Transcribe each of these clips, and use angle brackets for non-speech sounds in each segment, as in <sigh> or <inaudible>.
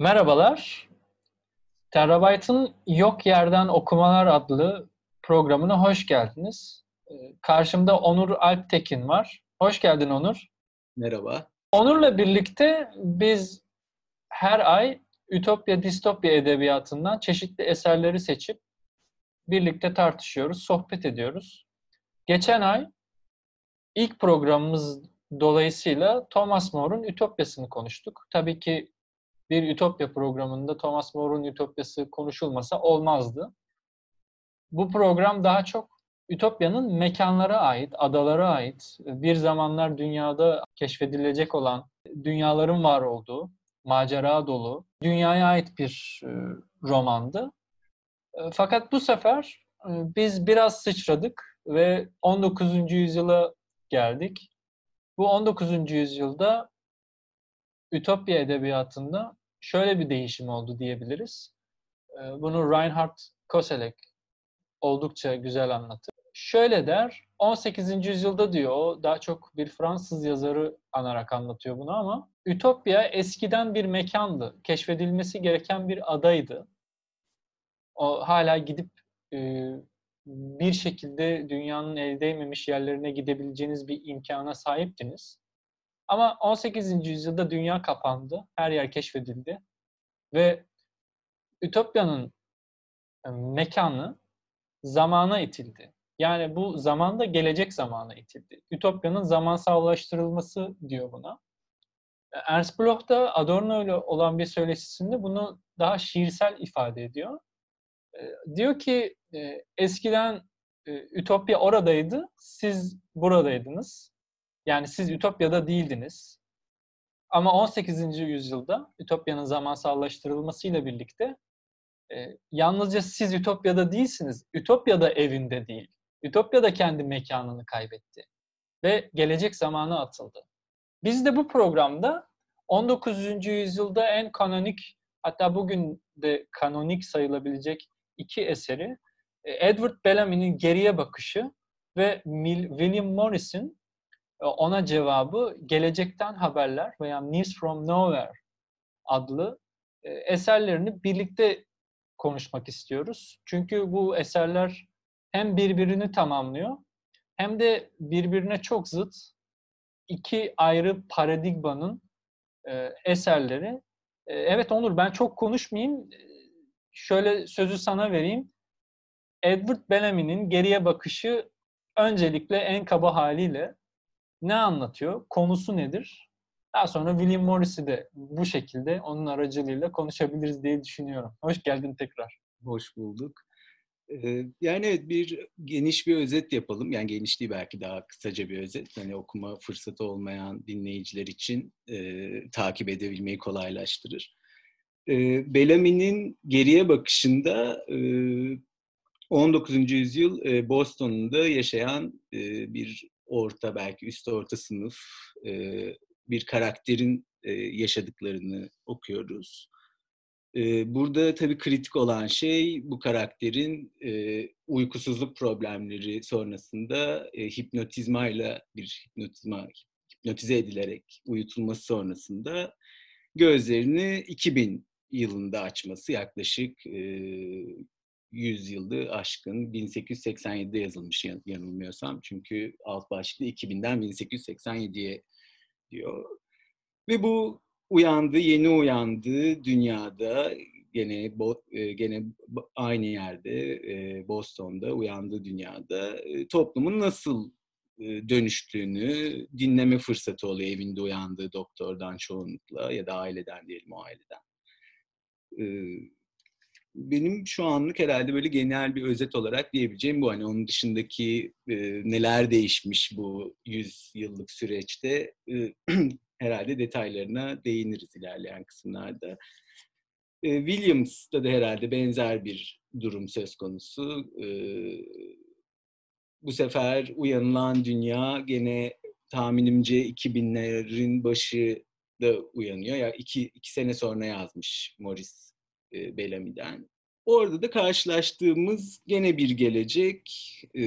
Merhabalar. Terabyte'ın Yok Yerden Okumalar adlı programına hoş geldiniz. Ee, karşımda Onur Alptekin var. Hoş geldin Onur. Merhaba. Onur'la birlikte biz her ay Ütopya Distopya edebiyatından çeşitli eserleri seçip birlikte tartışıyoruz, sohbet ediyoruz. Geçen ay ilk programımız dolayısıyla Thomas More'un Ütopyasını konuştuk. Tabii ki bir Ütopya programında Thomas More'un Ütopyası konuşulmasa olmazdı. Bu program daha çok Ütopya'nın mekanlara ait, adalara ait, bir zamanlar dünyada keşfedilecek olan dünyaların var olduğu, macera dolu, dünyaya ait bir e, romandı. E, fakat bu sefer e, biz biraz sıçradık ve 19. yüzyıla geldik. Bu 19. yüzyılda Ütopya edebiyatında şöyle bir değişim oldu diyebiliriz. Bunu Reinhard Koselleck oldukça güzel anlatır. Şöyle der, 18. yüzyılda diyor, o daha çok bir Fransız yazarı anarak anlatıyor bunu ama Ütopya eskiden bir mekandı, keşfedilmesi gereken bir adaydı. O hala gidip e, bir şekilde dünyanın el değmemiş yerlerine gidebileceğiniz bir imkana sahiptiniz. Ama 18. yüzyılda dünya kapandı, her yer keşfedildi ve Ütopya'nın e, mekanı zamana itildi. Yani bu zamanda gelecek zamana itildi. Ütopya'nın zamansallaştırılması diyor buna. Ernst Bloch da Adorno ile olan bir söyleşisinde bunu daha şiirsel ifade ediyor. Diyor ki eskiden Ütopya oradaydı, siz buradaydınız. Yani siz Ütopya'da değildiniz. Ama 18. yüzyılda Ütopya'nın zamansallaştırılmasıyla birlikte e, yalnızca siz Ütopya'da değilsiniz. Ütopya da evinde değil. Ütopya da kendi mekanını kaybetti. Ve gelecek zamanı atıldı. Biz de bu programda 19. yüzyılda en kanonik hatta bugün de kanonik sayılabilecek iki eseri e, Edward Bellamy'nin Geriye Bakışı ve William Morris'in ona cevabı Gelecekten Haberler veya News from Nowhere adlı e, eserlerini birlikte konuşmak istiyoruz. Çünkü bu eserler hem birbirini tamamlıyor hem de birbirine çok zıt iki ayrı paradigmanın e, eserleri. Evet Onur ben çok konuşmayayım. Şöyle sözü sana vereyim. Edward Bellamy'nin geriye bakışı öncelikle en kaba haliyle ne anlatıyor, konusu nedir? Daha sonra William Morris'i de bu şekilde onun aracılığıyla konuşabiliriz diye düşünüyorum. Hoş geldin tekrar. Hoş bulduk. Yani evet bir geniş bir özet yapalım. Yani geniş değil belki daha kısaca bir özet. Hani okuma fırsatı olmayan dinleyiciler için e, takip edebilmeyi kolaylaştırır. E, Bellamy'nin geriye bakışında e, 19. yüzyıl e, Boston'da yaşayan e, bir orta belki üst orta sınıf e, bir karakterin e, yaşadıklarını okuyoruz. E, burada tabii kritik olan şey bu karakterin e, uykusuzluk problemleri sonrasında e, hipnotizmayla bir hipnotizma hipnotize edilerek uyutulması sonrasında gözlerini 2000 yılında açması yaklaşık e, 100 yılı aşkın 1887'de yazılmış yanılmıyorsam. Çünkü alt başlıkta 2000'den 1887'ye diyor. Ve bu uyandı, yeni uyandı dünyada gene e, gene aynı yerde e, Boston'da uyandı dünyada e, toplumun nasıl dönüştüğünü dinleme fırsatı oluyor evinde uyandığı doktordan çoğunlukla ya da aileden diyelim o aileden benim şu anlık herhalde böyle genel bir özet olarak diyebileceğim bu. Hani onun dışındaki e, neler değişmiş bu 100 yıllık süreçte e, <clears throat> herhalde detaylarına değiniriz ilerleyen kısımlarda. E, Williams'ta da herhalde benzer bir durum söz konusu. E, bu sefer uyanılan dünya gene tahminimce 2000'lerin başı da uyanıyor. Ya iki, iki sene sonra yazmış Morris e, Bellamy'den. Orada da karşılaştığımız gene bir gelecek. E,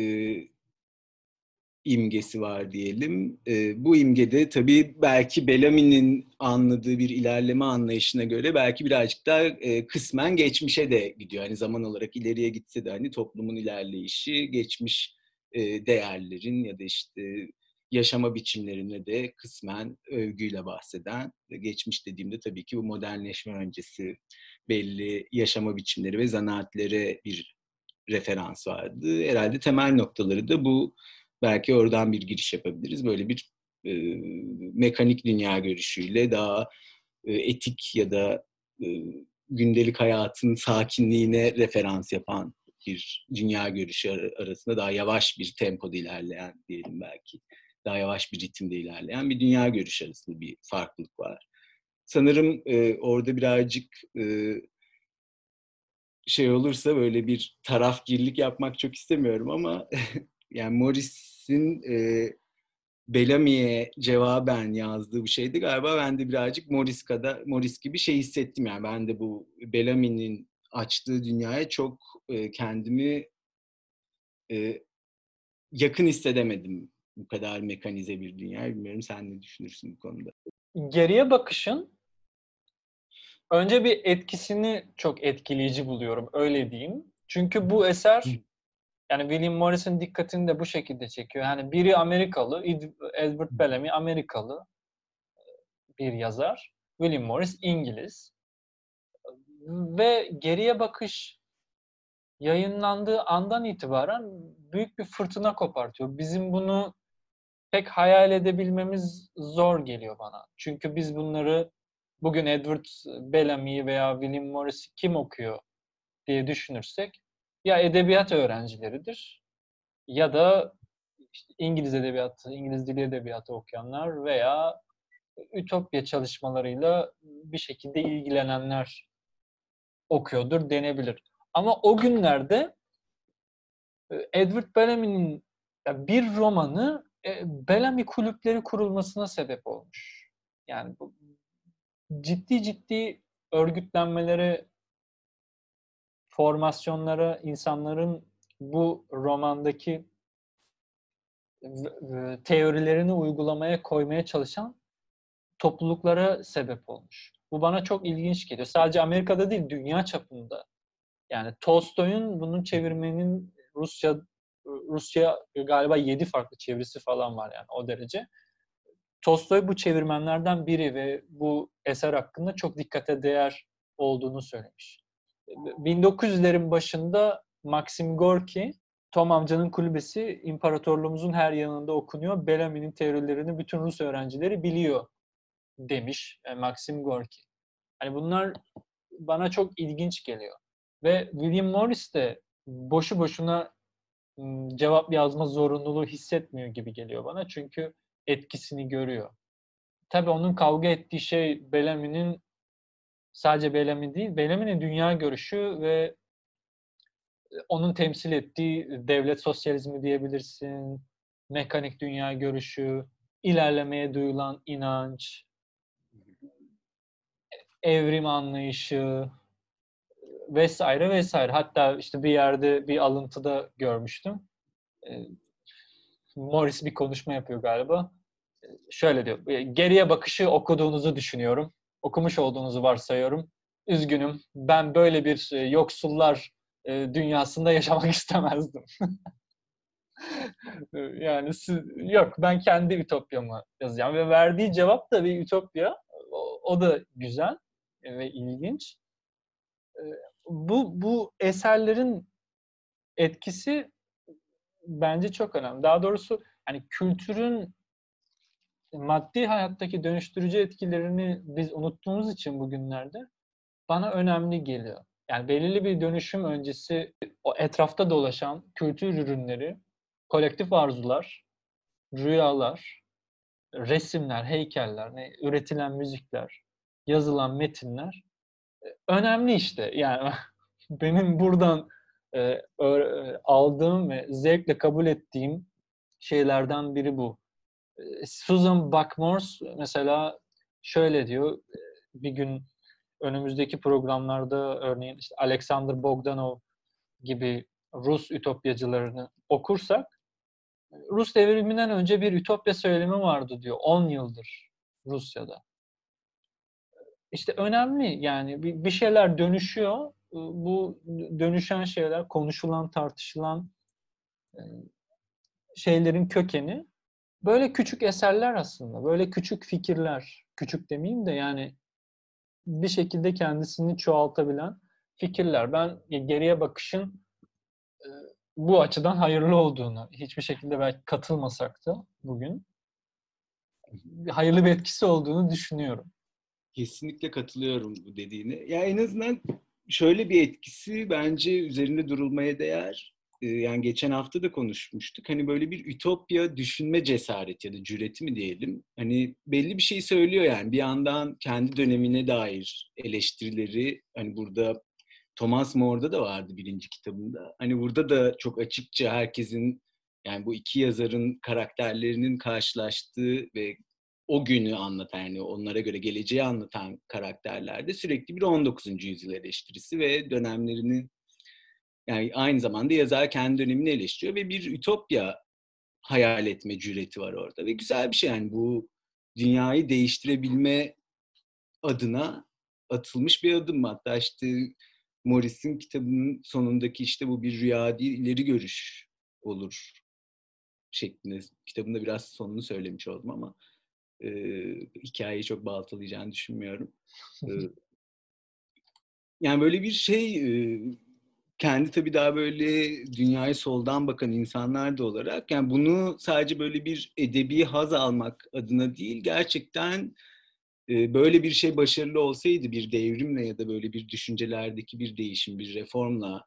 imgesi var diyelim. E, bu imgede tabii belki Bellamy'nin anladığı bir ilerleme anlayışına göre belki birazcık daha e, kısmen geçmişe de gidiyor. Hani zaman olarak ileriye gitse de hani toplumun ilerleyişi, geçmiş e, değerlerin ya da işte yaşama biçimlerine de kısmen övgüyle bahseden, geçmiş dediğimde tabii ki bu modernleşme öncesi belli yaşama biçimleri ve zanaatlere bir referans vardı. Herhalde temel noktaları da bu. Belki oradan bir giriş yapabiliriz. Böyle bir e, mekanik dünya görüşüyle daha e, etik ya da e, gündelik hayatın sakinliğine referans yapan bir dünya görüşü arasında daha yavaş bir tempoda ilerleyen diyelim belki. Daha yavaş bir ritimde ilerleyen bir dünya görüşü arasında bir farklılık var. Sanırım e, orada birazcık e, şey olursa böyle bir tarafgirlik yapmak çok istemiyorum ama <laughs> yani Morris'in e, Bellamy'e cevaben yazdığı bu şeydi galiba ben de birazcık Morris kadar Morris gibi şey hissettim yani ben de bu Bellamy'nin açtığı dünyaya çok e, kendimi e, yakın hissedemedim bu kadar mekanize bir dünya. Bilmiyorum sen ne düşünürsün bu konuda? Geriye bakışın önce bir etkisini çok etkileyici buluyorum öyle diyeyim. Çünkü bu eser yani William Morris'in dikkatini de bu şekilde çekiyor. Yani biri Amerikalı, Edward Bellamy Amerikalı bir yazar. William Morris İngiliz. Ve geriye bakış yayınlandığı andan itibaren büyük bir fırtına kopartıyor. Bizim bunu pek hayal edebilmemiz zor geliyor bana. Çünkü biz bunları bugün Edward Bellamy veya William Morris kim okuyor diye düşünürsek ya edebiyat öğrencileridir ya da işte İngiliz edebiyatı, İngiliz dili edebiyatı okuyanlar veya ütopya çalışmalarıyla bir şekilde ilgilenenler okuyordur denebilir. Ama o günlerde e, Edward Bellamy'nin bir romanı e, Bellamy kulüpleri kurulmasına sebep olmuş. Yani ciddi ciddi örgütlenmeleri, formasyonlara insanların bu romandaki teorilerini uygulamaya koymaya çalışan topluluklara sebep olmuş. Bu bana çok ilginç geliyor. Sadece Amerika'da değil, dünya çapında. Yani Tolstoy'un bunun çevirmenin Rusya Rusya galiba 7 farklı çevirisi falan var yani o derece. Tolstoy bu çevirmenlerden biri ve bu eser hakkında çok dikkate değer olduğunu söylemiş. 1900'lerin başında Maxim Gorki, Tom amcanın kulübesi imparatorluğumuzun her yanında okunuyor. Bellamy'nin teorilerini bütün Rus öğrencileri biliyor demiş e, Maxim Gorki. Hani bunlar bana çok ilginç geliyor. Ve William Morris de boşu boşuna cevap yazma zorunluluğu hissetmiyor gibi geliyor bana. Çünkü etkisini görüyor. Tabii onun kavga ettiği şey Bellamy'nin sadece Bellamy değil, Bellamy'nin dünya görüşü ve onun temsil ettiği devlet sosyalizmi diyebilirsin, mekanik dünya görüşü, ilerlemeye duyulan inanç, evrim anlayışı vesaire vesaire. Hatta işte bir yerde bir alıntıda görmüştüm. Morris bir konuşma yapıyor galiba. Şöyle diyor, geriye bakışı okuduğunuzu düşünüyorum okumuş olduğunuzu varsayıyorum. Üzgünüm. Ben böyle bir e, yoksullar e, dünyasında yaşamak <laughs> istemezdim. <laughs> yani siz, yok ben kendi ütopyamı yazacağım ve verdiği cevap da bir ütopya. O, o da güzel ve ilginç. E, bu bu eserlerin etkisi bence çok önemli. Daha doğrusu hani kültürün maddi hayattaki dönüştürücü etkilerini biz unuttuğumuz için bugünlerde bana önemli geliyor. Yani belirli bir dönüşüm öncesi o etrafta dolaşan kültür ürünleri, kolektif arzular, rüyalar, resimler, heykeller, ne, üretilen müzikler, yazılan metinler e, önemli işte. Yani <laughs> benim buradan e, e, aldığım ve zevkle kabul ettiğim şeylerden biri bu. Susan Buckmores mesela şöyle diyor. Bir gün önümüzdeki programlarda örneğin işte Alexander Bogdanov gibi Rus ütopyacılarını okursak Rus devriminden önce bir ütopya söylemi vardı diyor. 10 yıldır Rusya'da. İşte önemli yani bir şeyler dönüşüyor. Bu dönüşen şeyler, konuşulan, tartışılan şeylerin kökeni böyle küçük eserler aslında. Böyle küçük fikirler. Küçük demeyeyim de yani bir şekilde kendisini çoğaltabilen fikirler. Ben geriye bakışın bu açıdan hayırlı olduğunu, hiçbir şekilde belki katılmasak da bugün hayırlı bir etkisi olduğunu düşünüyorum. Kesinlikle katılıyorum bu dediğine. Ya en azından şöyle bir etkisi bence üzerinde durulmaya değer. Yani geçen hafta da konuşmuştuk. Hani böyle bir ütopya düşünme cesareti ya da cüreti mi diyelim. Hani belli bir şey söylüyor yani. Bir yandan kendi dönemine dair eleştirileri hani burada Thomas More'da da vardı birinci kitabında. Hani burada da çok açıkça herkesin yani bu iki yazarın karakterlerinin karşılaştığı ve o günü anlatan yani onlara göre geleceği anlatan karakterlerde sürekli bir 19. yüzyıl eleştirisi ve dönemlerini yani aynı zamanda yazar kendi dönemini eleştiriyor ve bir ütopya hayal etme cüreti var orada ve güzel bir şey yani bu dünyayı değiştirebilme adına atılmış bir adım hatta işte Morris'in kitabının sonundaki işte bu bir rüya değil ileri görüş olur şeklinde kitabında biraz sonunu söylemiş oldum ama e, hikayeyi çok baltalayacağını düşünmüyorum. e, yani böyle bir şey e, kendi tabii daha böyle dünyayı soldan bakan insanlar da olarak yani bunu sadece böyle bir edebi haz almak adına değil gerçekten böyle bir şey başarılı olsaydı bir devrimle ya da böyle bir düşüncelerdeki bir değişim, bir reformla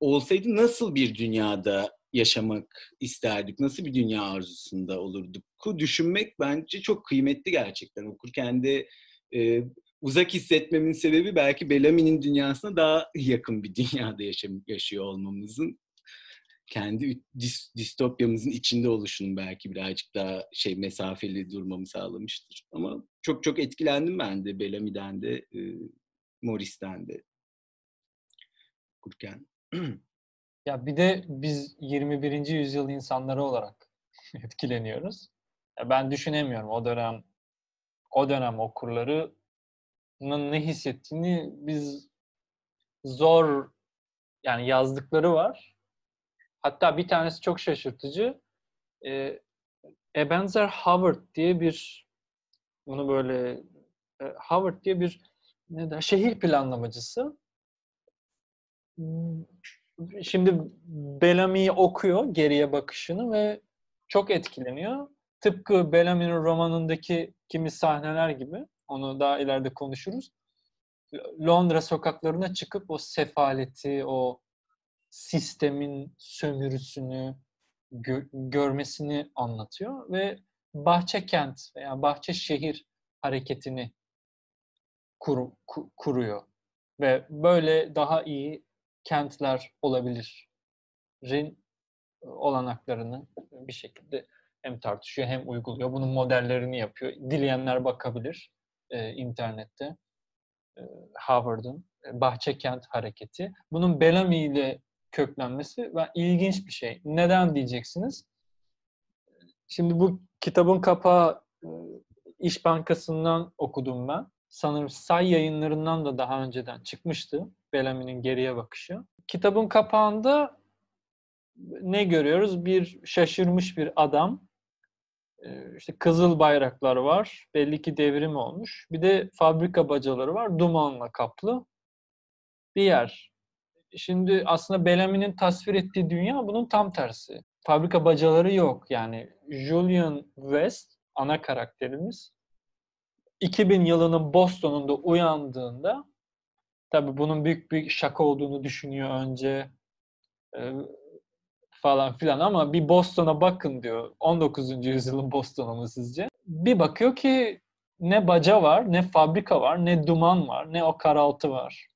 olsaydı nasıl bir dünyada yaşamak isterdik? Nasıl bir dünya arzusunda olurduk? Düşünmek bence çok kıymetli gerçekten. Okurken de e, uzak hissetmemin sebebi belki Bellamy'nin dünyasına daha <laughs> yakın bir dünyada yaşam, yaşıyor olmamızın kendi distopyamızın içinde oluşunun belki birazcık daha şey mesafeli durmamı sağlamıştır. Ama çok çok etkilendim ben de Bellamy'den de e, Morris'ten de okurken. Ya bir de biz 21. yüzyıl insanları olarak <laughs> etkileniyoruz. Ya ben düşünemiyorum o dönem o dönem okurlarının ne hissettiğini biz zor yani yazdıkları var Hatta bir tanesi çok şaşırtıcı. E, Ebenezer Howard diye bir bunu böyle e, Howard diye bir ne der, şehir planlamacısı. Şimdi Bellamy'yi okuyor geriye bakışını ve çok etkileniyor. Tıpkı Bellamy'nin romanındaki kimi sahneler gibi. Onu daha ileride konuşuruz. Londra sokaklarına çıkıp o sefaleti, o sistemin sömürüsünü gö- görmesini anlatıyor ve bahçe kent veya bahçe şehir hareketini kur- ku- kuruyor ve böyle daha iyi kentler olabilir. Rin olanaklarını bir şekilde hem tartışıyor hem uyguluyor. Bunun modellerini yapıyor. Dileyenler bakabilir e, internette. E, Harvard'ın e, Bahçe Kent Hareketi. Bunun Bellamy ile köklenmesi ilginç bir şey. Neden diyeceksiniz? Şimdi bu kitabın kapağı e, İş Bankası'ndan okudum ben. Sanırım Say yayınlarından da daha önceden çıkmıştı. Bellamy'nin geriye bakışı. Kitabın kapağında ne görüyoruz? Bir şaşırmış bir adam. E, işte kızıl bayraklar var. Belli ki devrim olmuş. Bir de fabrika bacaları var. Dumanla kaplı bir yer. Şimdi aslında Bellamy'nin tasvir ettiği dünya bunun tam tersi. Fabrika bacaları yok. Yani Julian West ana karakterimiz 2000 yılının Boston'unda uyandığında tabi bunun büyük bir şaka olduğunu düşünüyor önce e, falan filan ama bir Boston'a bakın diyor. 19. yüzyılın Boston'u mu sizce? Bir bakıyor ki ne baca var, ne fabrika var, ne duman var, ne o karaltı var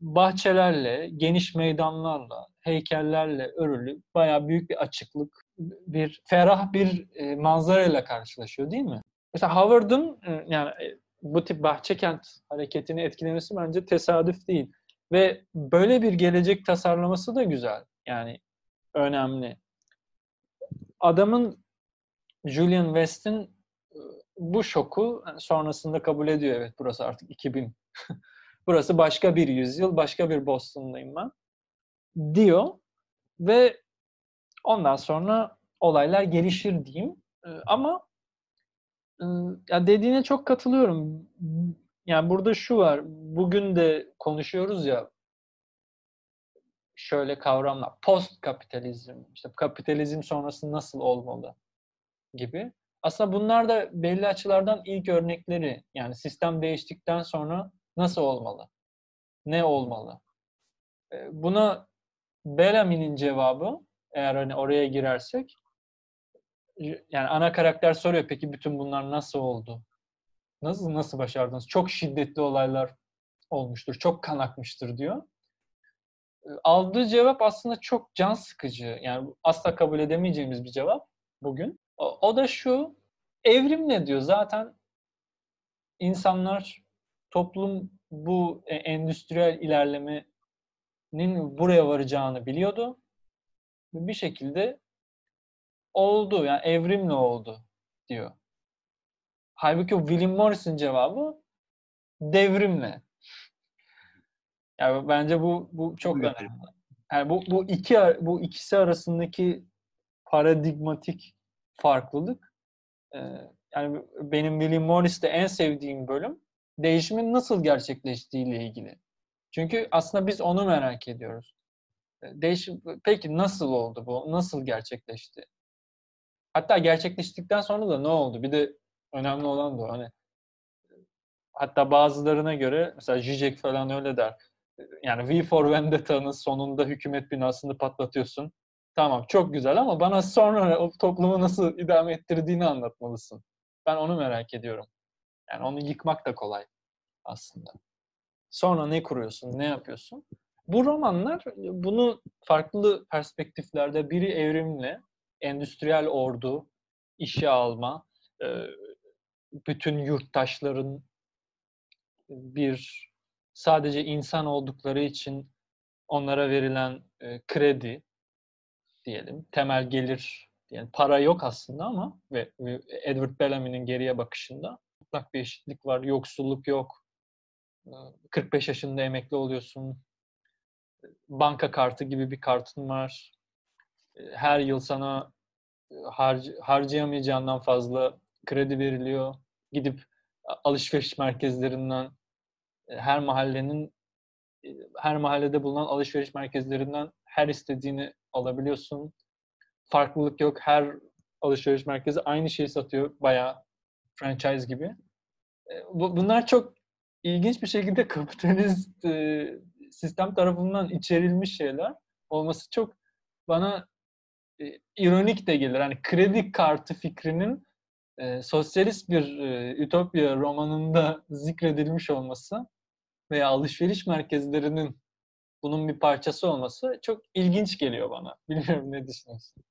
bahçelerle, geniş meydanlarla, heykellerle örülü bayağı büyük bir açıklık, bir ferah bir e, manzarayla karşılaşıyor değil mi? Mesela Howard'ın e, yani e, bu tip bahçe kent hareketini etkilemesi bence tesadüf değil. Ve böyle bir gelecek tasarlaması da güzel. Yani önemli. adamın Julian West'in bu şoku sonrasında kabul ediyor. Evet burası artık 2000. <laughs> burası başka bir yüzyıl, başka bir Boston'dayım ben diyor ve ondan sonra olaylar gelişir diyeyim. Ama ya dediğine çok katılıyorum. Yani burada şu var. Bugün de konuşuyoruz ya şöyle kavramlar. Post kapitalizm, işte kapitalizm sonrası nasıl olmalı gibi. Aslında bunlar da belli açılardan ilk örnekleri. Yani sistem değiştikten sonra nasıl olmalı? Ne olmalı? Buna Bellamy'nin cevabı eğer hani oraya girersek yani ana karakter soruyor peki bütün bunlar nasıl oldu? Nasıl nasıl başardınız? Çok şiddetli olaylar olmuştur. Çok kan akmıştır diyor. Aldığı cevap aslında çok can sıkıcı. Yani asla kabul edemeyeceğimiz bir cevap bugün. O, o da şu, evrim ne diyor? Zaten insanlar, toplum bu e, endüstriyel ilerlemenin buraya varacağını biliyordu. Bir şekilde oldu. Yani evrimle oldu diyor. Halbuki William Morris'in cevabı devrimle. Yani bence bu bu çok evet. önemli. Yani bu bu iki bu ikisi arasındaki paradigmatik farklılık e, yani benim William Morris'te en sevdiğim bölüm değişimin nasıl gerçekleştiğiyle ilgili. Çünkü aslında biz onu merak ediyoruz. Değişim peki nasıl oldu bu? Nasıl gerçekleşti? Hatta gerçekleştikten sonra da ne oldu? Bir de önemli olan da. Hani hatta bazılarına göre mesela Zizek falan öyle der. Yani V for Vendetta'nın sonunda hükümet binasını patlatıyorsun. Tamam çok güzel ama bana sonra o toplumu nasıl idame ettirdiğini anlatmalısın. Ben onu merak ediyorum. Yani onu yıkmak da kolay aslında. Sonra ne kuruyorsun, ne yapıyorsun? Bu romanlar bunu farklı perspektiflerde biri evrimle, endüstriyel ordu, işe alma, bütün yurttaşların bir sadece insan oldukları için onlara verilen kredi diyelim, temel gelir yani para yok aslında ama ve Edward Bellamy'nin geriye bakışında mutlak bir eşitlik var, yoksulluk yok. 45 yaşında emekli oluyorsun. Banka kartı gibi bir kartın var. Her yıl sana harc harcayamayacağından fazla kredi veriliyor. Gidip alışveriş merkezlerinden her mahallenin her mahallede bulunan alışveriş merkezlerinden her istediğini alabiliyorsun. Farklılık yok. Her alışveriş merkezi aynı şeyi satıyor. Bayağı franchise gibi. Bunlar çok ilginç bir şekilde <laughs> kapitalist sistem tarafından içerilmiş şeyler olması çok bana e, ironik de gelir. Hani kredi kartı fikrinin e, sosyalist bir e, ütopya romanında zikredilmiş olması veya alışveriş merkezlerinin bunun bir parçası olması çok ilginç geliyor bana. <laughs> Bilmiyorum ne düşünüyorsun?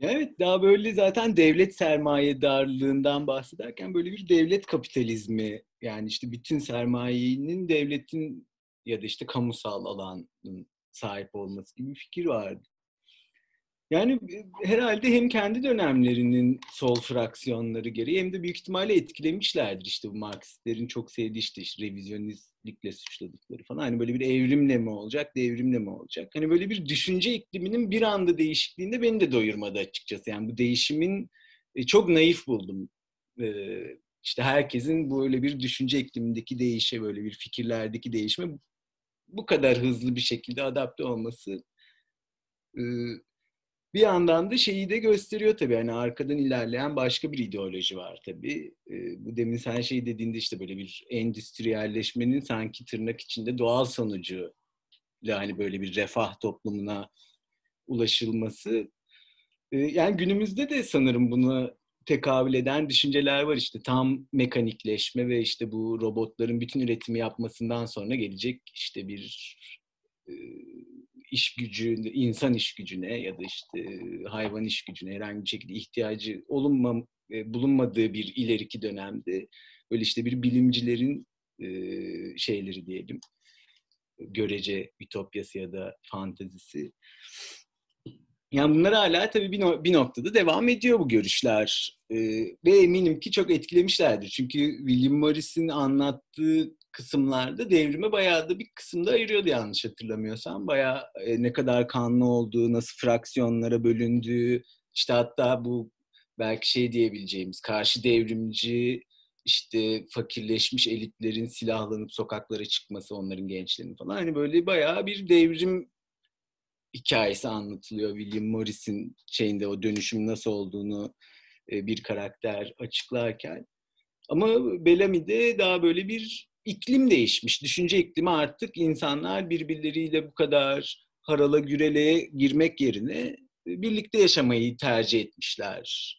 Evet daha böyle zaten devlet sermayedarlığından bahsederken böyle bir devlet kapitalizmi yani işte bütün sermayenin devletin ya da işte kamusal alanın sahip olması gibi bir fikir vardı. Yani e, herhalde hem kendi dönemlerinin sol fraksiyonları gereği hem de büyük ihtimalle etkilemişlerdir işte bu Marksistlerin çok sevdiği işte, işte revizyonistlikle suçladıkları falan. Hani böyle bir evrimle mi olacak, devrimle mi olacak? Hani böyle bir düşünce ikliminin bir anda değişikliğinde beni de doyurmadı açıkçası. Yani bu değişimin e, çok naif buldum. E, işte herkesin böyle bir düşünce iklimindeki değişe, böyle bir fikirlerdeki değişime bu kadar hızlı bir şekilde adapte olması bir yandan da şeyi de gösteriyor tabii. Hani arkadan ilerleyen başka bir ideoloji var tabii. E, bu demin sen şey dediğinde işte böyle bir endüstriyelleşmenin sanki tırnak içinde doğal sonucu yani böyle bir refah toplumuna ulaşılması. E, yani günümüzde de sanırım bunu tekabül eden düşünceler var işte tam mekanikleşme ve işte bu robotların bütün üretimi yapmasından sonra gelecek işte bir e, iş gücü, insan iş gücüne ya da işte hayvan iş gücüne herhangi bir şekilde ihtiyacı olunmam, e, bulunmadığı bir ileriki dönemde böyle işte bir bilimcilerin şeyleri diyelim görece ütopyası ya da fantezisi Yani bunlar hala tabii bir, no- bir noktada devam ediyor bu görüşler. Ee, ve eminim ki çok etkilemişlerdir. Çünkü William Morris'in anlattığı kısımlarda devrime bayağı da bir kısımda ayırıyordu yanlış hatırlamıyorsam. Bayağı e, ne kadar kanlı olduğu, nasıl fraksiyonlara bölündüğü, işte hatta bu belki şey diyebileceğimiz karşı devrimci işte fakirleşmiş elitlerin silahlanıp sokaklara çıkması onların gençlerinin falan hani böyle bayağı bir devrim hikayesi anlatılıyor William Morris'in şeyinde o dönüşüm nasıl olduğunu e, bir karakter açıklarken. Ama Bellamy'de daha böyle bir iklim değişmiş. Düşünce iklimi artık insanlar birbirleriyle bu kadar harala gürele girmek yerine birlikte yaşamayı tercih etmişler.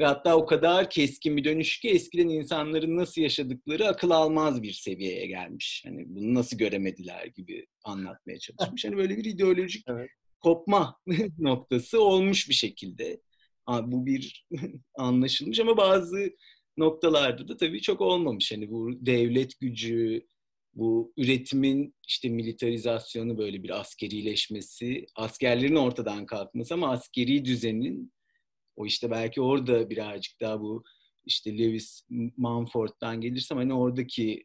Ve hatta o kadar keskin bir dönüş ki eskiden insanların nasıl yaşadıkları akıl almaz bir seviyeye gelmiş. Hani bunu nasıl göremediler gibi anlatmaya çalışmış. Hani böyle bir ideolojik evet. kopma <laughs> noktası olmuş bir şekilde. Bu bir <laughs> anlaşılmış ama bazı noktalarda da tabii çok olmamış. Hani bu devlet gücü, bu üretimin işte militarizasyonu böyle bir askerileşmesi, askerlerin ortadan kalkması ama askeri düzenin o işte belki orada birazcık daha bu işte Lewis Mumford'dan gelirsem hani oradaki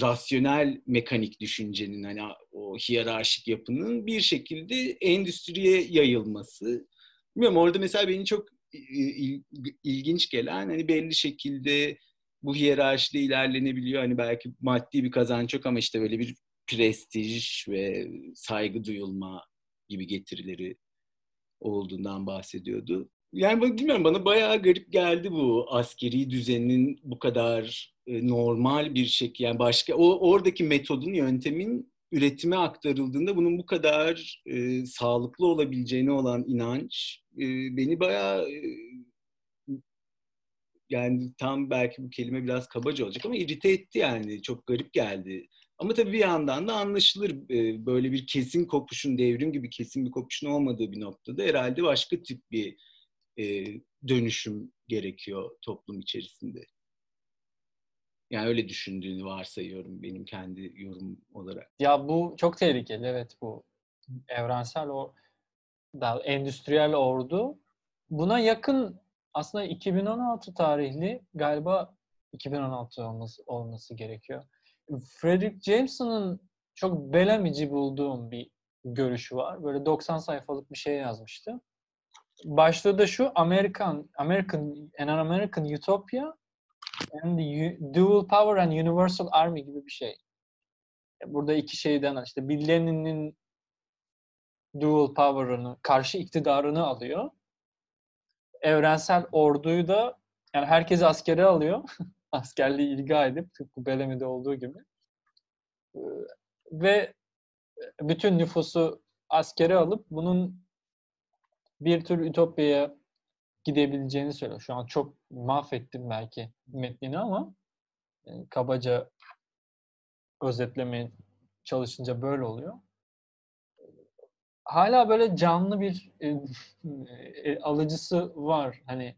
rasyonel mekanik düşüncenin hani o hiyerarşik yapının bir şekilde endüstriye yayılması. Bilmiyorum orada mesela beni çok ilginç gelen hani belli şekilde bu hiyerarşide ilerlenebiliyor. Hani belki maddi bir kazanç yok ama işte böyle bir prestij ve saygı duyulma gibi getirileri olduğundan bahsediyordu. Yani bilmiyorum bana bayağı garip geldi bu askeri düzenin bu kadar e, normal bir şekilde yani başka o oradaki metodun yöntemin üretime aktarıldığında bunun bu kadar e, sağlıklı olabileceğine olan inanç e, beni bayağı e, yani tam belki bu kelime biraz kabaca olacak ama irite etti yani çok garip geldi. Ama tabii bir yandan da anlaşılır e, böyle bir kesin kopuşun devrim gibi kesin bir kopuşun olmadığı bir noktada herhalde başka tip bir e, dönüşüm gerekiyor toplum içerisinde. Yani öyle düşündüğünü varsayıyorum benim kendi yorum olarak. Ya bu çok tehlikeli evet bu evrensel o daha endüstriyel ordu. Buna yakın aslında 2016 tarihli galiba 2016 olması, olması gerekiyor. Frederick Jameson'ın çok belamici bulduğum bir görüşü var. Böyle 90 sayfalık bir şey yazmıştı. Başlığı da şu American American an American Utopia and the Dual Power and Universal Army gibi bir şey. Burada iki şeyden işte bir Lenin'in dual power'ını, karşı iktidarını alıyor. Evrensel orduyu da yani herkes askere alıyor. <laughs> Askerliği ilga edip tıpkı Bellamy'de olduğu gibi. Ve bütün nüfusu askere alıp bunun bir tür ütopyaya gidebileceğini söylüyor. Şu an çok mahvettim belki metnini ama kabaca özetlemeye çalışınca böyle oluyor hala böyle canlı bir e, e, alıcısı var. Hani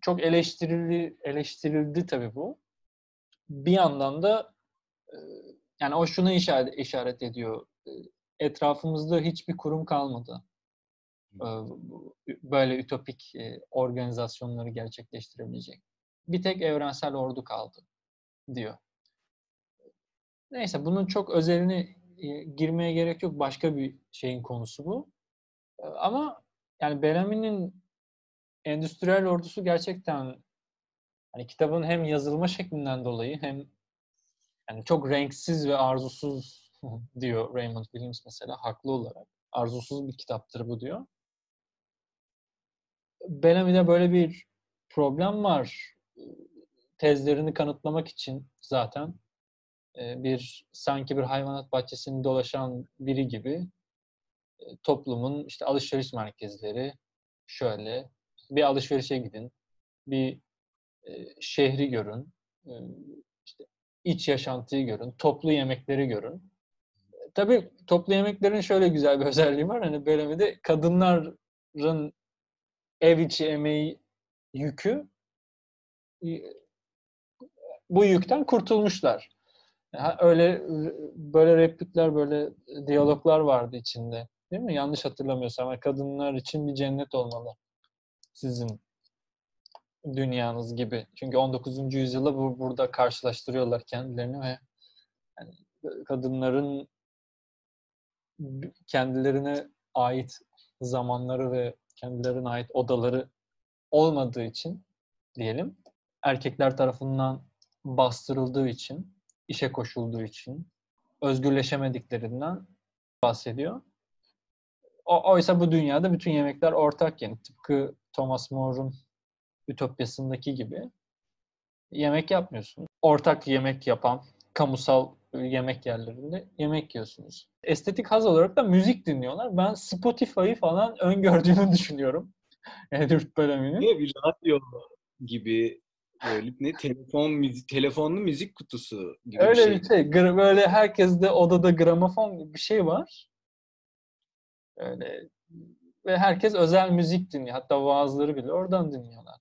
çok eleştirildi eleştirildi tabii bu. Bir yandan da e, yani o şunu işaret, işaret ediyor. E, etrafımızda hiçbir kurum kalmadı. Böyle ütopik organizasyonları gerçekleştirebilecek. Bir tek evrensel ordu kaldı diyor. Neyse bunun çok özelini girmeye gerek yok. Başka bir şeyin konusu bu. Ama yani Bellamy'nin endüstriyel ordusu gerçekten hani kitabın hem yazılma şeklinden dolayı hem yani çok renksiz ve arzusuz <laughs> diyor Raymond Williams mesela haklı olarak. Arzusuz bir kitaptır bu diyor. Bellamy'de böyle bir problem var. Tezlerini kanıtlamak için zaten bir sanki bir hayvanat bahçesinde dolaşan biri gibi toplumun işte alışveriş merkezleri şöyle bir alışverişe gidin, bir şehri görün, işte iç yaşantıyı görün, toplu yemekleri görün. Tabii toplu yemeklerin şöyle güzel bir özelliği var. Hani böyle de kadınların ev içi emeği yükü bu yükten kurtulmuşlar. Öyle böyle replikler, böyle diyaloglar vardı içinde. Değil mi? Yanlış hatırlamıyorsam. Kadınlar için bir cennet olmalı. Sizin dünyanız gibi. Çünkü 19. yüzyılda bu, burada karşılaştırıyorlar kendilerini ve yani kadınların kendilerine ait zamanları ve kendilerine ait odaları olmadığı için diyelim erkekler tarafından bastırıldığı için, işe koşulduğu için, özgürleşemediklerinden bahsediyor. O, oysa bu dünyada bütün yemekler ortak yani. Tıpkı Thomas More'un Ütopyası'ndaki gibi yemek yapmıyorsun. Ortak yemek yapan kamusal yemek yerlerinde yemek yiyorsunuz. Estetik haz olarak da müzik dinliyorlar. Ben Spotify'ı falan öngördüğünü <laughs> düşünüyorum. Edward Bellamy'nin. Bir radyo gibi böyle ne telefon müzik telefonlu müzik kutusu gibi Öyle bir şey. bir şey. Böyle herkeste odada gramofon bir şey var. Öyle ve herkes özel müzik dinliyor. Hatta vaazları bile oradan dinliyorlar.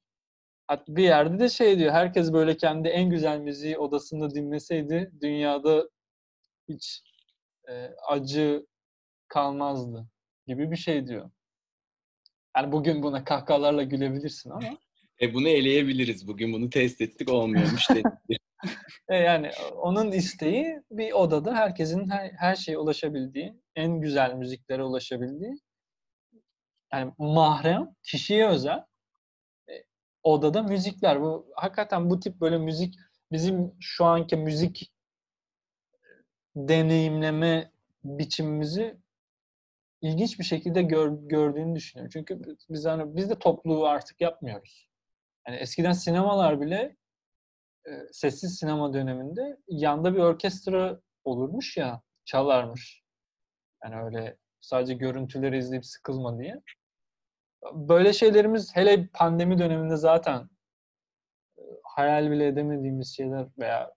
Bir yerde de şey diyor. Herkes böyle kendi en güzel müziği odasında dinleseydi dünyada hiç e, acı kalmazdı gibi bir şey diyor. Yani bugün buna kahkahalarla gülebilirsin ama e bunu eleyebiliriz. Bugün bunu test ettik olmuyormuş dedik. <laughs> e yani onun isteği bir odada herkesin her, her şeye ulaşabildiği, en güzel müziklere ulaşabildiği yani mahrem, kişiye özel odada müzikler. Bu hakikaten bu tip böyle müzik bizim şu anki müzik deneyimleme biçimimizi ilginç bir şekilde gör, gördüğünü düşünüyorum. Çünkü biz hani biz de topluluğu artık yapmıyoruz. Yani eskiden sinemalar bile e, sessiz sinema döneminde yanda bir orkestra olurmuş ya, çalarmış. Yani öyle sadece görüntüleri izleyip sıkılma diye. Böyle şeylerimiz hele pandemi döneminde zaten e, hayal bile edemediğimiz şeyler veya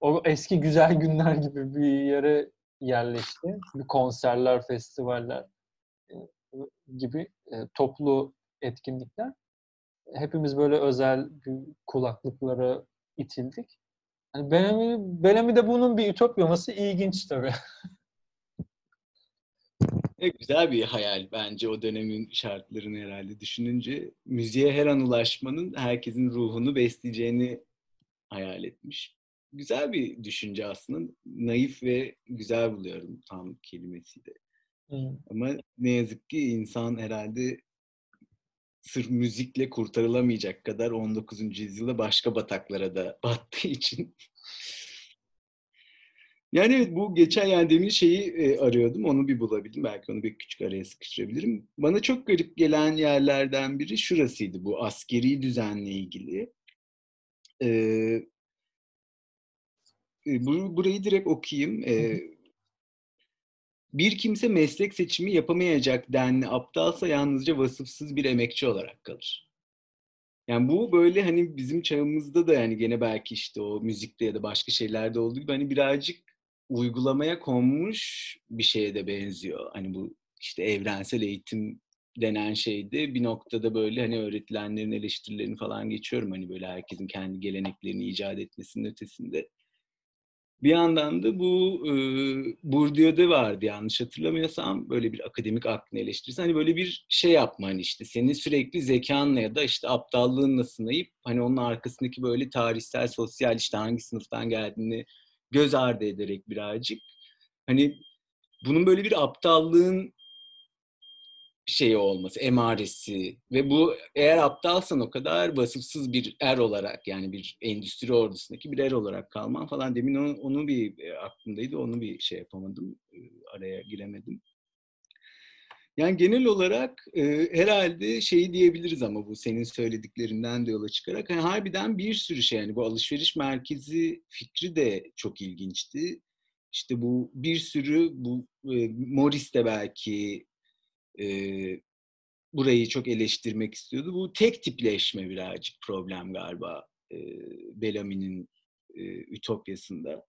o eski güzel <laughs> günler gibi bir yere yerleşti. Bir konserler, festivaller e, gibi e, toplu etkinlikler. Hepimiz böyle özel kulaklıklara itildik. Yani Bellamy, Bellamy de bunun bir ütopyaması ilginç tabii. <laughs> E, güzel bir hayal bence o dönemin şartlarını herhalde düşününce. Müziğe her an ulaşmanın herkesin ruhunu besleyeceğini hayal etmiş güzel bir düşünce aslında. Naif ve güzel buluyorum tam kelimesi de. Hmm. Ama ne yazık ki insan herhalde sırf müzikle kurtarılamayacak kadar 19. yüzyılda başka bataklara da <laughs> battığı için. Yani evet bu geçen yani demin şeyi e, arıyordum onu bir bulabildim. Belki onu bir küçük araya sıkıştırabilirim. Bana çok garip gelen yerlerden biri şurasıydı bu askeri düzenle ilgili. Ee, burayı direkt okuyayım. bir kimse meslek seçimi yapamayacak denli aptalsa yalnızca vasıfsız bir emekçi olarak kalır. Yani bu böyle hani bizim çağımızda da yani gene belki işte o müzikte ya da başka şeylerde olduğu gibi hani birazcık uygulamaya konmuş bir şeye de benziyor. Hani bu işte evrensel eğitim denen şeyde bir noktada böyle hani öğretilenlerin eleştirilerini falan geçiyorum. Hani böyle herkesin kendi geleneklerini icat etmesinin ötesinde. Bir yandan da bu e, Bourdieu'de vardı yanlış hatırlamıyorsam böyle bir akademik aklını eleştirisi. Hani böyle bir şey yapma hani işte seni sürekli zekanla ya da işte aptallığınla sınayıp hani onun arkasındaki böyle tarihsel, sosyal işte hangi sınıftan geldiğini göz ardı ederek birazcık hani bunun böyle bir aptallığın şeyi olması, emaresi ve bu eğer aptalsan o kadar vasıfsız bir er olarak yani bir endüstri ordusundaki bir er olarak kalman falan demin onu, onu bir e, aklımdaydı onu bir şey yapamadım e, araya giremedim. Yani genel olarak e, herhalde şeyi diyebiliriz ama bu senin söylediklerinden de yola çıkarak hani harbiden bir sürü şey yani bu alışveriş merkezi fikri de çok ilginçti. İşte bu bir sürü bu e, Morris de belki e, burayı çok eleştirmek istiyordu. Bu tek tipleşme birazcık problem galiba e, Bellamy'nin e, Ütopyası'nda.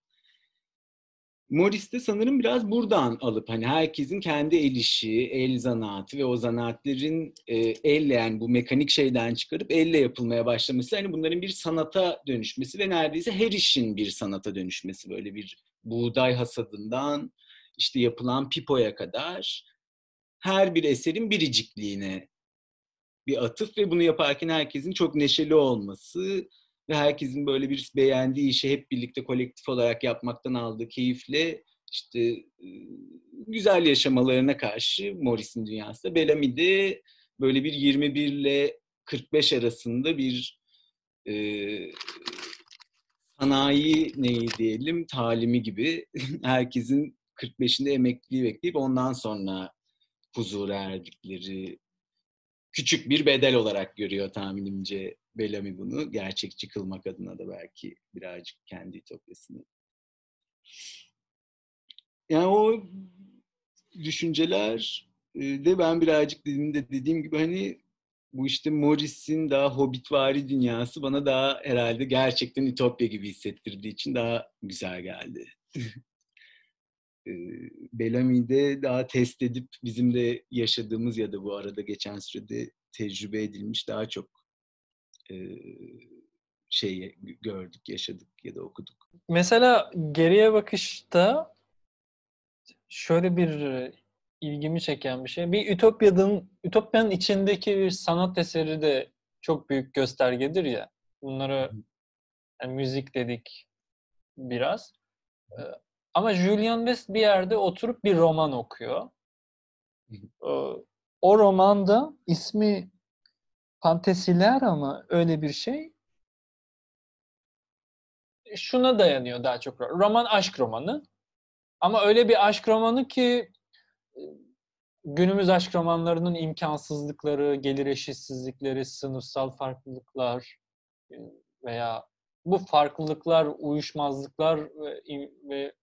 Morris de sanırım biraz buradan alıp hani herkesin kendi el işi, el zanaatı ve o zanaatlerin e, elle yani bu mekanik şeyden çıkarıp elle yapılmaya başlaması hani bunların bir sanata dönüşmesi ve neredeyse her işin bir sanata dönüşmesi. Böyle bir buğday hasadından işte yapılan pipoya kadar her bir eserin biricikliğine bir atıf ve bunu yaparken herkesin çok neşeli olması ve herkesin böyle bir beğendiği işi hep birlikte kolektif olarak yapmaktan aldığı keyifle işte güzel yaşamalarına karşı Morris'in dünyasında Bellamy'de böyle bir 21 ile 45 arasında bir e, sanayi neyi diyelim talimi gibi <laughs> herkesin 45'inde emekliliği bekleyip ondan sonra huzura erdikleri küçük bir bedel olarak görüyor tahminimce Bellamy bunu. Gerçekçi kılmak adına da belki birazcık kendi ütopyasını. Yani o düşünceler de ben birazcık dediğim, de dediğim gibi hani bu işte Morris'in daha hobbitvari dünyası bana daha herhalde gerçekten ütopya gibi hissettirdiği için daha güzel geldi. <laughs> Bellamy'de daha test edip bizim de yaşadığımız ya da bu arada geçen sürede tecrübe edilmiş daha çok şey gördük, yaşadık ya da okuduk. Mesela geriye bakışta şöyle bir ilgimi çeken bir şey. Bir Ütopya'nın, Ütopya'nın içindeki bir sanat eseri de çok büyük göstergedir ya. Bunları yani müzik dedik biraz. Ama Julian West bir yerde oturup bir roman okuyor. O romanda ismi Fantasiler ama öyle bir şey. Şuna dayanıyor daha çok. Roman aşk romanı. Ama öyle bir aşk romanı ki günümüz aşk romanlarının imkansızlıkları, gelir eşitsizlikleri, sınıfsal farklılıklar veya bu farklılıklar, uyuşmazlıklar ve, ve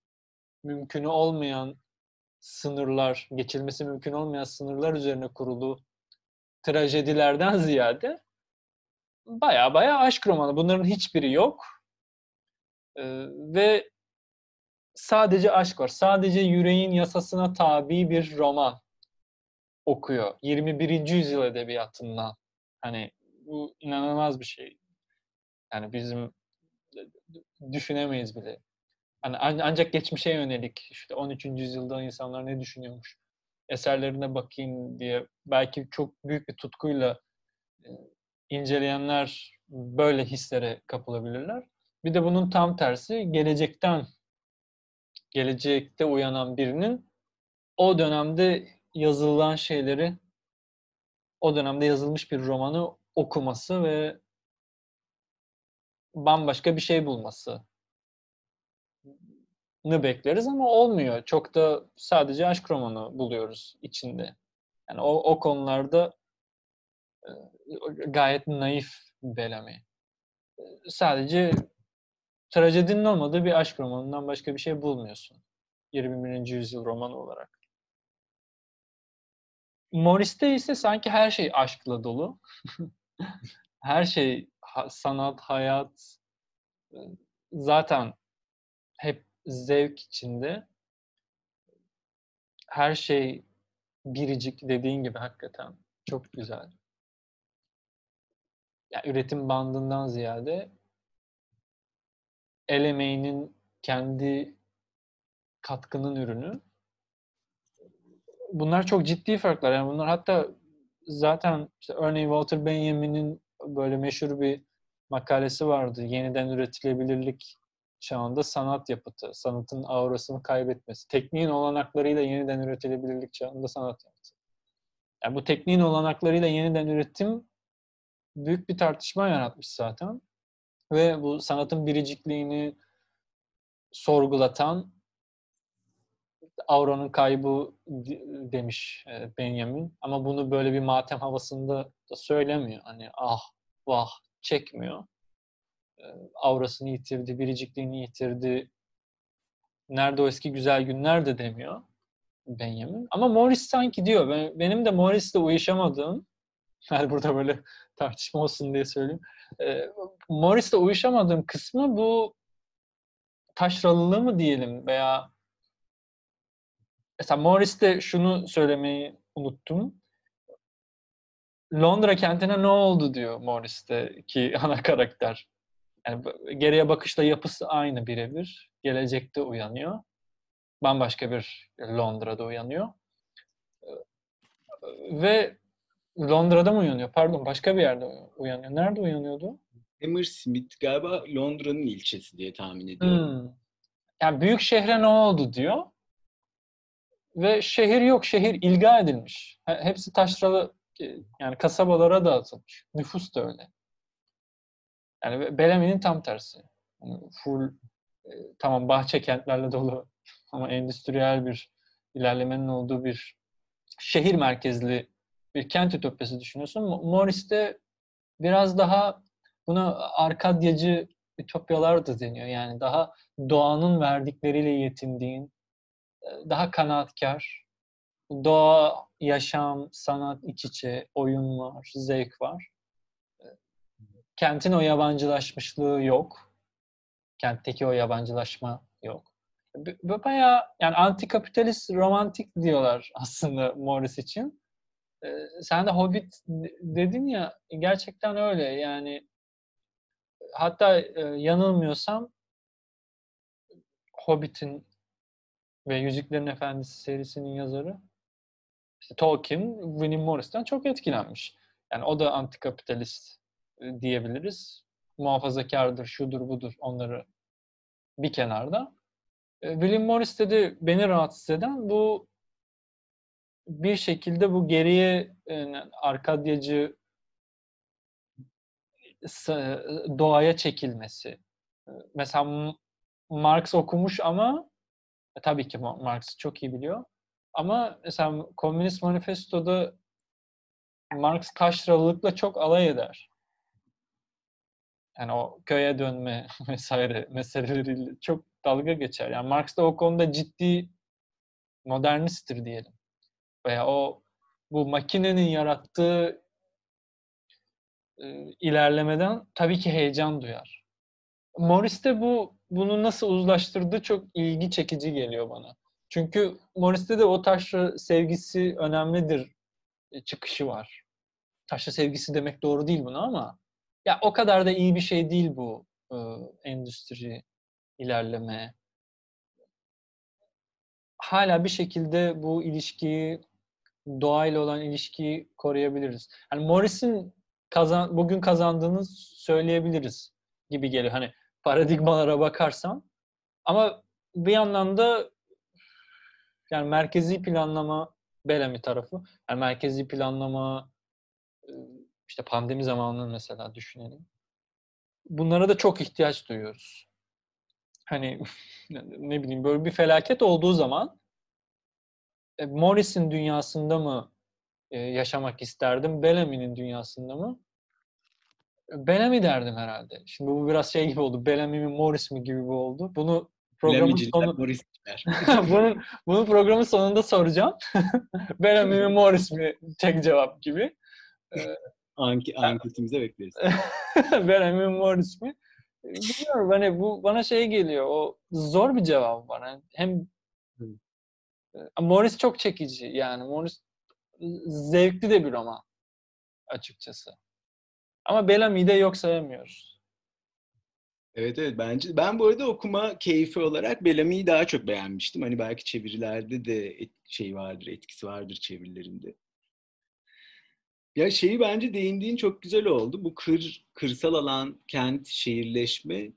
mümkün olmayan sınırlar, geçilmesi mümkün olmayan sınırlar üzerine kurulu trajedilerden ziyade baya baya aşk romanı. Bunların hiçbiri yok. Ee, ve sadece aşk var. Sadece yüreğin yasasına tabi bir roman okuyor. 21. yüzyıl edebiyatından. Hani bu inanılmaz bir şey. Yani bizim düşünemeyiz bile. Hani ancak geçmişe yönelik işte 13. yüzyılda insanlar ne düşünüyormuş eserlerine bakayım diye belki çok büyük bir tutkuyla inceleyenler böyle hislere kapılabilirler. Bir de bunun tam tersi gelecekten gelecekte uyanan birinin o dönemde yazılan şeyleri o dönemde yazılmış bir romanı okuması ve bambaşka bir şey bulması bekleriz ama olmuyor. Çok da sadece aşk romanı buluyoruz içinde. Yani o, o konularda gayet naif Bellamy. Sadece trajedinin olmadığı bir aşk romanından başka bir şey bulmuyorsun. 21. yüzyıl romanı olarak. Morris'te ise sanki her şey aşkla dolu. <laughs> her şey sanat, hayat zaten hep zevk içinde. Her şey biricik dediğin gibi hakikaten çok güzel. Yani üretim bandından ziyade el emeğinin kendi katkının ürünü. Bunlar çok ciddi farklar. Yani bunlar hatta zaten işte örneğin Walter Benjamin'in böyle meşhur bir makalesi vardı. Yeniden üretilebilirlik çağında sanat yapıtı, sanatın aurasını kaybetmesi, tekniğin olanaklarıyla yeniden üretilebilirlik çağında sanat yapıtı. Yani bu tekniğin olanaklarıyla yeniden üretim büyük bir tartışma yaratmış zaten. Ve bu sanatın biricikliğini sorgulatan auranın kaybı demiş e, Benjamin. Ama bunu böyle bir matem havasında da söylemiyor. Hani ah vah çekmiyor. E, aurasını yitirdi, biricikliğini yitirdi. Nerede o eski güzel günler de demiyor Benjamin. Ama Morris sanki diyor. benim de Morris'le uyuşamadığım <laughs> yani burada böyle tartışma olsun diye söyleyeyim. E, Morris'le uyuşamadığım kısmı bu taşralılığı mı diyelim veya mesela Morris'te şunu söylemeyi unuttum. Londra kentine ne oldu diyor Morris'teki ana karakter. Yani geriye bakışla yapısı aynı birebir. Gelecekte uyanıyor. Bambaşka bir Londra'da uyanıyor. ve Londra'da mı uyanıyor? Pardon başka bir yerde uyanıyor. Nerede uyanıyordu? Hammersmith galiba Londra'nın ilçesi diye tahmin ediyorum. Hmm. Yani büyük şehre ne oldu diyor. Ve şehir yok. Şehir ilga edilmiş. Hepsi taşralı e, yani kasabalara dağıtılmış. Nüfus da öyle. Yani Bellamy'nin tam tersi. Yani full e, tamam bahçe kentlerle dolu <laughs> ama endüstriyel bir ilerlemenin olduğu bir şehir merkezli bir kent ütopyası düşünüyorsun. Morris'te biraz daha buna arkadyacı ütopyalar da deniyor. Yani daha doğanın verdikleriyle yetindiğin, e, daha kanaatkar, doğa, yaşam, sanat iç içe, oyun var, zevk var. Kentin o yabancılaşmışlığı yok. Kentteki o yabancılaşma yok. Bayağı yani antikapitalist romantik diyorlar <laughs> aslında Morris için. Ee, sen de Hobbit dedin ya gerçekten öyle yani hatta e, yanılmıyorsam Hobbit'in ve Yüzüklerin Efendisi serisinin yazarı işte Tolkien, William Morris'ten çok etkilenmiş. Yani o da antikapitalist diyebiliriz. Muhafazakardır, şudur budur onları bir kenarda. E, William Morris dedi beni rahatsız eden bu bir şekilde bu geriye yani arkadyacı doğaya çekilmesi. Mesela Marx okumuş ama e, tabii ki Marx çok iyi biliyor. Ama mesela Komünist Manifesto'da Marx taşralılıkla çok alay eder. Yani o köye dönme <laughs> vesaire meseleleriyle çok dalga geçer. Yani Marx da o konuda ciddi modernisttir diyelim. Veya o bu makinenin yarattığı e, ilerlemeden tabii ki heyecan duyar. Morris de bu bunu nasıl uzlaştırdığı çok ilgi çekici geliyor bana. Çünkü Morris'te de o taşra sevgisi önemlidir çıkışı var. Taşra sevgisi demek doğru değil buna ama ya o kadar da iyi bir şey değil bu e, endüstri ilerleme. Hala bir şekilde bu ilişkiyi doğayla olan ilişkiyi koruyabiliriz. Yani Morris'in kazan, bugün kazandığını söyleyebiliriz gibi geliyor. Hani paradigmalara bakarsan. Ama bir yandan da yani merkezi planlama Bellamy tarafı. Yani merkezi planlama işte pandemi zamanını mesela düşünelim. Bunlara da çok ihtiyaç duyuyoruz. Hani <laughs> ne bileyim böyle bir felaket olduğu zaman e, Morris'in dünyasında mı e, yaşamak isterdim, Bellamy'nin dünyasında mı? Bellamy derdim herhalde. Şimdi bu biraz şey gibi oldu. Bellamy mi Morris mi gibi oldu. Bunu programın sonu <laughs> bunun, bunu programın sonunda soracağım. <laughs> Bellamy mi Morris mi tek cevap gibi. Ee, Anki, anketimize bekleriz. <laughs> Bellamy mi Morris mi? Bilmiyorum hani bu bana şey geliyor. O zor bir cevap bana. Hem Morris çok çekici yani. Morris zevkli de bir roman açıkçası. Ama Bellamy'de yok sayamıyoruz. Evet evet bence ben bu arada okuma keyfi olarak Bellamy'yi daha çok beğenmiştim. Hani belki çevirilerde de et, şey vardır, etkisi vardır çevirilerinde. Ya şeyi bence değindiğin çok güzel oldu. Bu kır, kırsal alan, kent, şehirleşme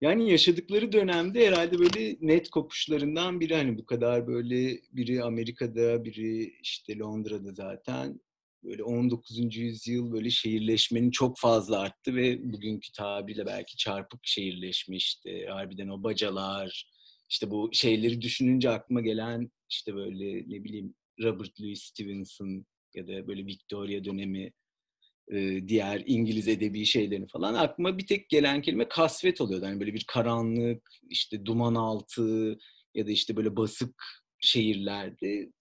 yani yaşadıkları dönemde herhalde böyle net kopuşlarından biri hani bu kadar böyle biri Amerika'da, biri işte Londra'da zaten böyle 19. yüzyıl böyle şehirleşmenin çok fazla arttı ve bugünkü tabirle belki çarpık şehirleşme işte harbiden o bacalar işte bu şeyleri düşününce aklıma gelen işte böyle ne bileyim Robert Louis Stevenson ya da böyle Victoria dönemi diğer İngiliz edebi şeylerini falan aklıma bir tek gelen kelime kasvet oluyordu. Yani böyle bir karanlık, işte duman altı ya da işte böyle basık şehirlerde.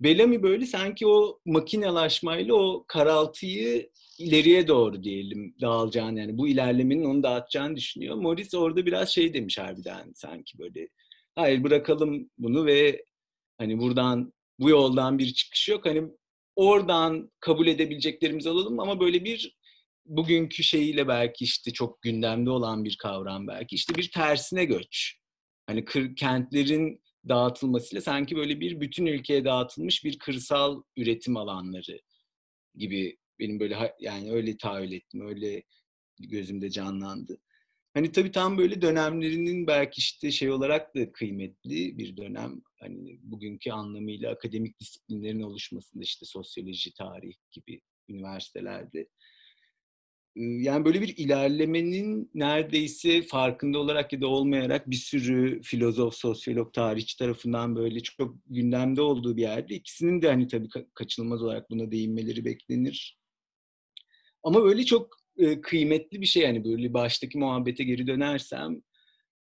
Bellamy böyle sanki o makinalaşmayla o karaltıyı ileriye doğru diyelim dağılacağını yani bu ilerlemenin onu dağıtacağını düşünüyor. Morris orada biraz şey demiş harbiden sanki böyle hayır bırakalım bunu ve hani buradan bu yoldan bir çıkış yok. Hani oradan kabul edebileceklerimizi alalım ama böyle bir bugünkü şeyiyle belki işte çok gündemde olan bir kavram belki işte bir tersine göç. Hani kır, kentlerin dağıtılmasıyla sanki böyle bir bütün ülkeye dağıtılmış bir kırsal üretim alanları gibi benim böyle yani öyle tahayyül ettim, öyle gözümde canlandı. Hani tabii tam böyle dönemlerinin belki işte şey olarak da kıymetli bir dönem. Hani bugünkü anlamıyla akademik disiplinlerin oluşmasında işte sosyoloji, tarih gibi üniversitelerde. Yani böyle bir ilerlemenin neredeyse farkında olarak ya da olmayarak bir sürü filozof, sosyolog, tarihçi tarafından böyle çok gündemde olduğu bir yerde. ikisinin de hani tabii kaçınılmaz olarak buna değinmeleri beklenir. Ama böyle çok e, kıymetli bir şey yani böyle baştaki muhabbete geri dönersem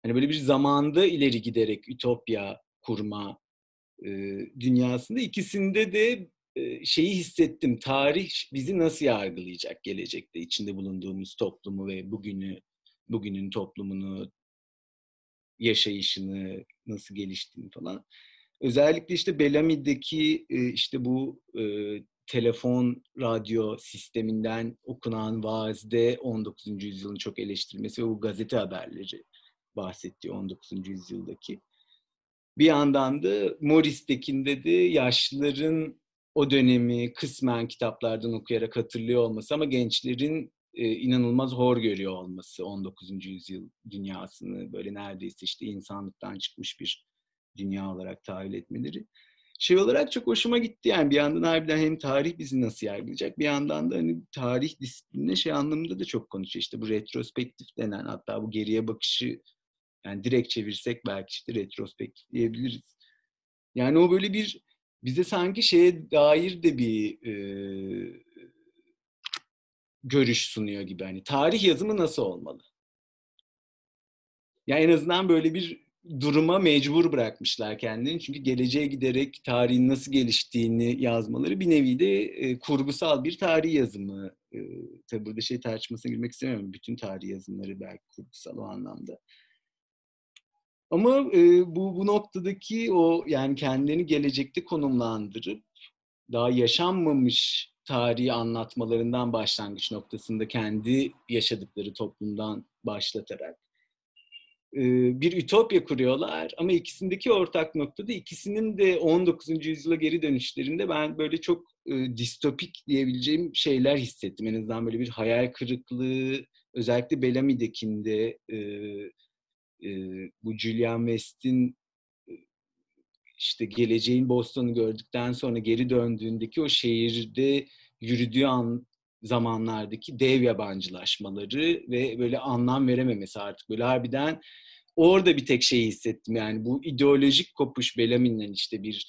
hani böyle bir zamanda ileri giderek ütopya kurma e, dünyasında ikisinde de e, şeyi hissettim. Tarih bizi nasıl yargılayacak gelecekte içinde bulunduğumuz toplumu ve bugünü bugünün toplumunu yaşayışını nasıl geliştiğini falan. Özellikle işte Bellamy'deki işte bu telefon, radyo sisteminden okunan vaazde 19. yüzyılın çok eleştirilmesi ve bu gazete haberleri bahsettiği 19. yüzyıldaki. Bir yandan da Morris'tekinde de yaşlıların o dönemi kısmen kitaplardan okuyarak hatırlıyor olması ama gençlerin e, inanılmaz hor görüyor olması 19. yüzyıl dünyasını böyle neredeyse işte insanlıktan çıkmış bir dünya olarak tahayyül etmeleri şey olarak çok hoşuma gitti yani bir yandan harbiden hem tarih bizi nasıl yargılayacak bir yandan da hani tarih disiplinine şey anlamında da çok konuşuyor işte bu retrospektif denen hatta bu geriye bakışı yani direkt çevirsek belki işte retrospektif diyebiliriz. Yani o böyle bir bize sanki şeye dair de bir e, görüş sunuyor gibi hani tarih yazımı nasıl olmalı? Yani en azından böyle bir duruma mecbur bırakmışlar kendini. Çünkü geleceğe giderek tarihin nasıl geliştiğini yazmaları bir nevi de e, kurgusal bir tarih yazımı. E, tabii burada şey tartışmasına girmek istemiyorum. Bütün tarih yazımları belki kurgusal o anlamda. Ama e, bu, bu noktadaki o yani kendilerini gelecekte konumlandırıp daha yaşanmamış tarihi anlatmalarından başlangıç noktasında kendi yaşadıkları toplumdan başlatarak bir ütopya kuruyorlar ama ikisindeki ortak noktada ikisinin de 19. yüzyıla geri dönüşlerinde ben böyle çok distopik diyebileceğim şeyler hissettim. En azından böyle bir hayal kırıklığı özellikle Bellamy'dekinde bu Julian West'in işte geleceğin Boston'u gördükten sonra geri döndüğündeki o şehirde yürüdüğü an zamanlardaki dev yabancılaşmaları ve böyle anlam verememesi artık böyle harbiden orada bir tek şeyi hissettim yani bu ideolojik kopuş Bellamy'nin işte bir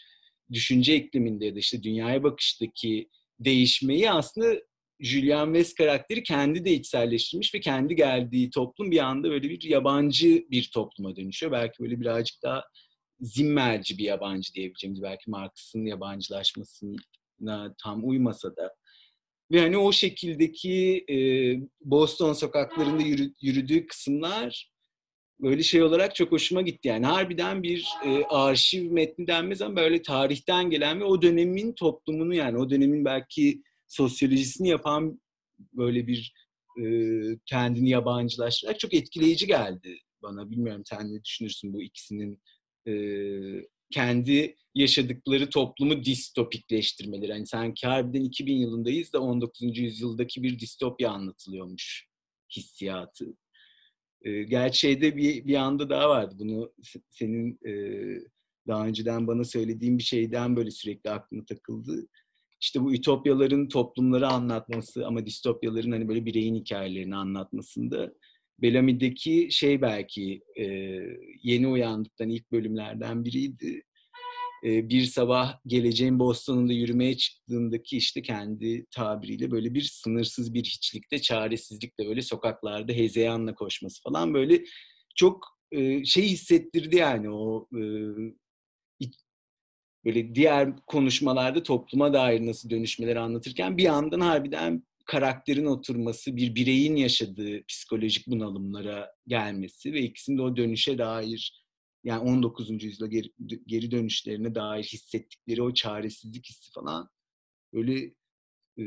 düşünce ikliminde ya da işte dünyaya bakıştaki değişmeyi aslında Julian West karakteri kendi de içselleştirmiş ve kendi geldiği toplum bir anda böyle bir yabancı bir topluma dönüşüyor. Belki böyle birazcık daha zimmerci bir yabancı diyebileceğimiz belki Marx'ın yabancılaşmasına tam uymasa da ve hani o şekildeki e, Boston sokaklarında yürü, yürüdüğü kısımlar böyle şey olarak çok hoşuma gitti. Yani harbiden bir e, arşiv metni denmez ama böyle tarihten gelen ve o dönemin toplumunu yani o dönemin belki sosyolojisini yapan böyle bir e, kendini yabancılaştırarak çok etkileyici geldi bana. Bilmiyorum sen ne düşünürsün bu ikisinin e, kendi yaşadıkları toplumu distopikleştirmeleri. Hani sanki harbiden 2000 yılındayız da 19. yüzyıldaki bir distopya anlatılıyormuş hissiyatı. E, gerçeğde bir, bir anda daha vardı. Bunu senin e, daha önceden bana söylediğin bir şeyden böyle sürekli aklıma takıldı. İşte bu ütopyaların toplumları anlatması ama distopyaların hani böyle bireyin hikayelerini anlatmasında Bellamy'deki şey belki e, yeni uyandıktan ilk bölümlerden biriydi. E, bir sabah geleceğin Boston'unda yürümeye çıktığındaki işte kendi tabiriyle böyle bir sınırsız bir hiçlikte, çaresizlikle böyle sokaklarda hezeyanla koşması falan böyle çok e, şey hissettirdi yani o e, böyle diğer konuşmalarda topluma dair nasıl dönüşmeleri anlatırken bir yandan harbiden karakterin oturması, bir bireyin yaşadığı psikolojik bunalımlara gelmesi ve ikisinde o dönüşe dair yani 19. yüzyıla geri, geri dönüşlerine dair hissettikleri o çaresizlik hissi falan böyle e,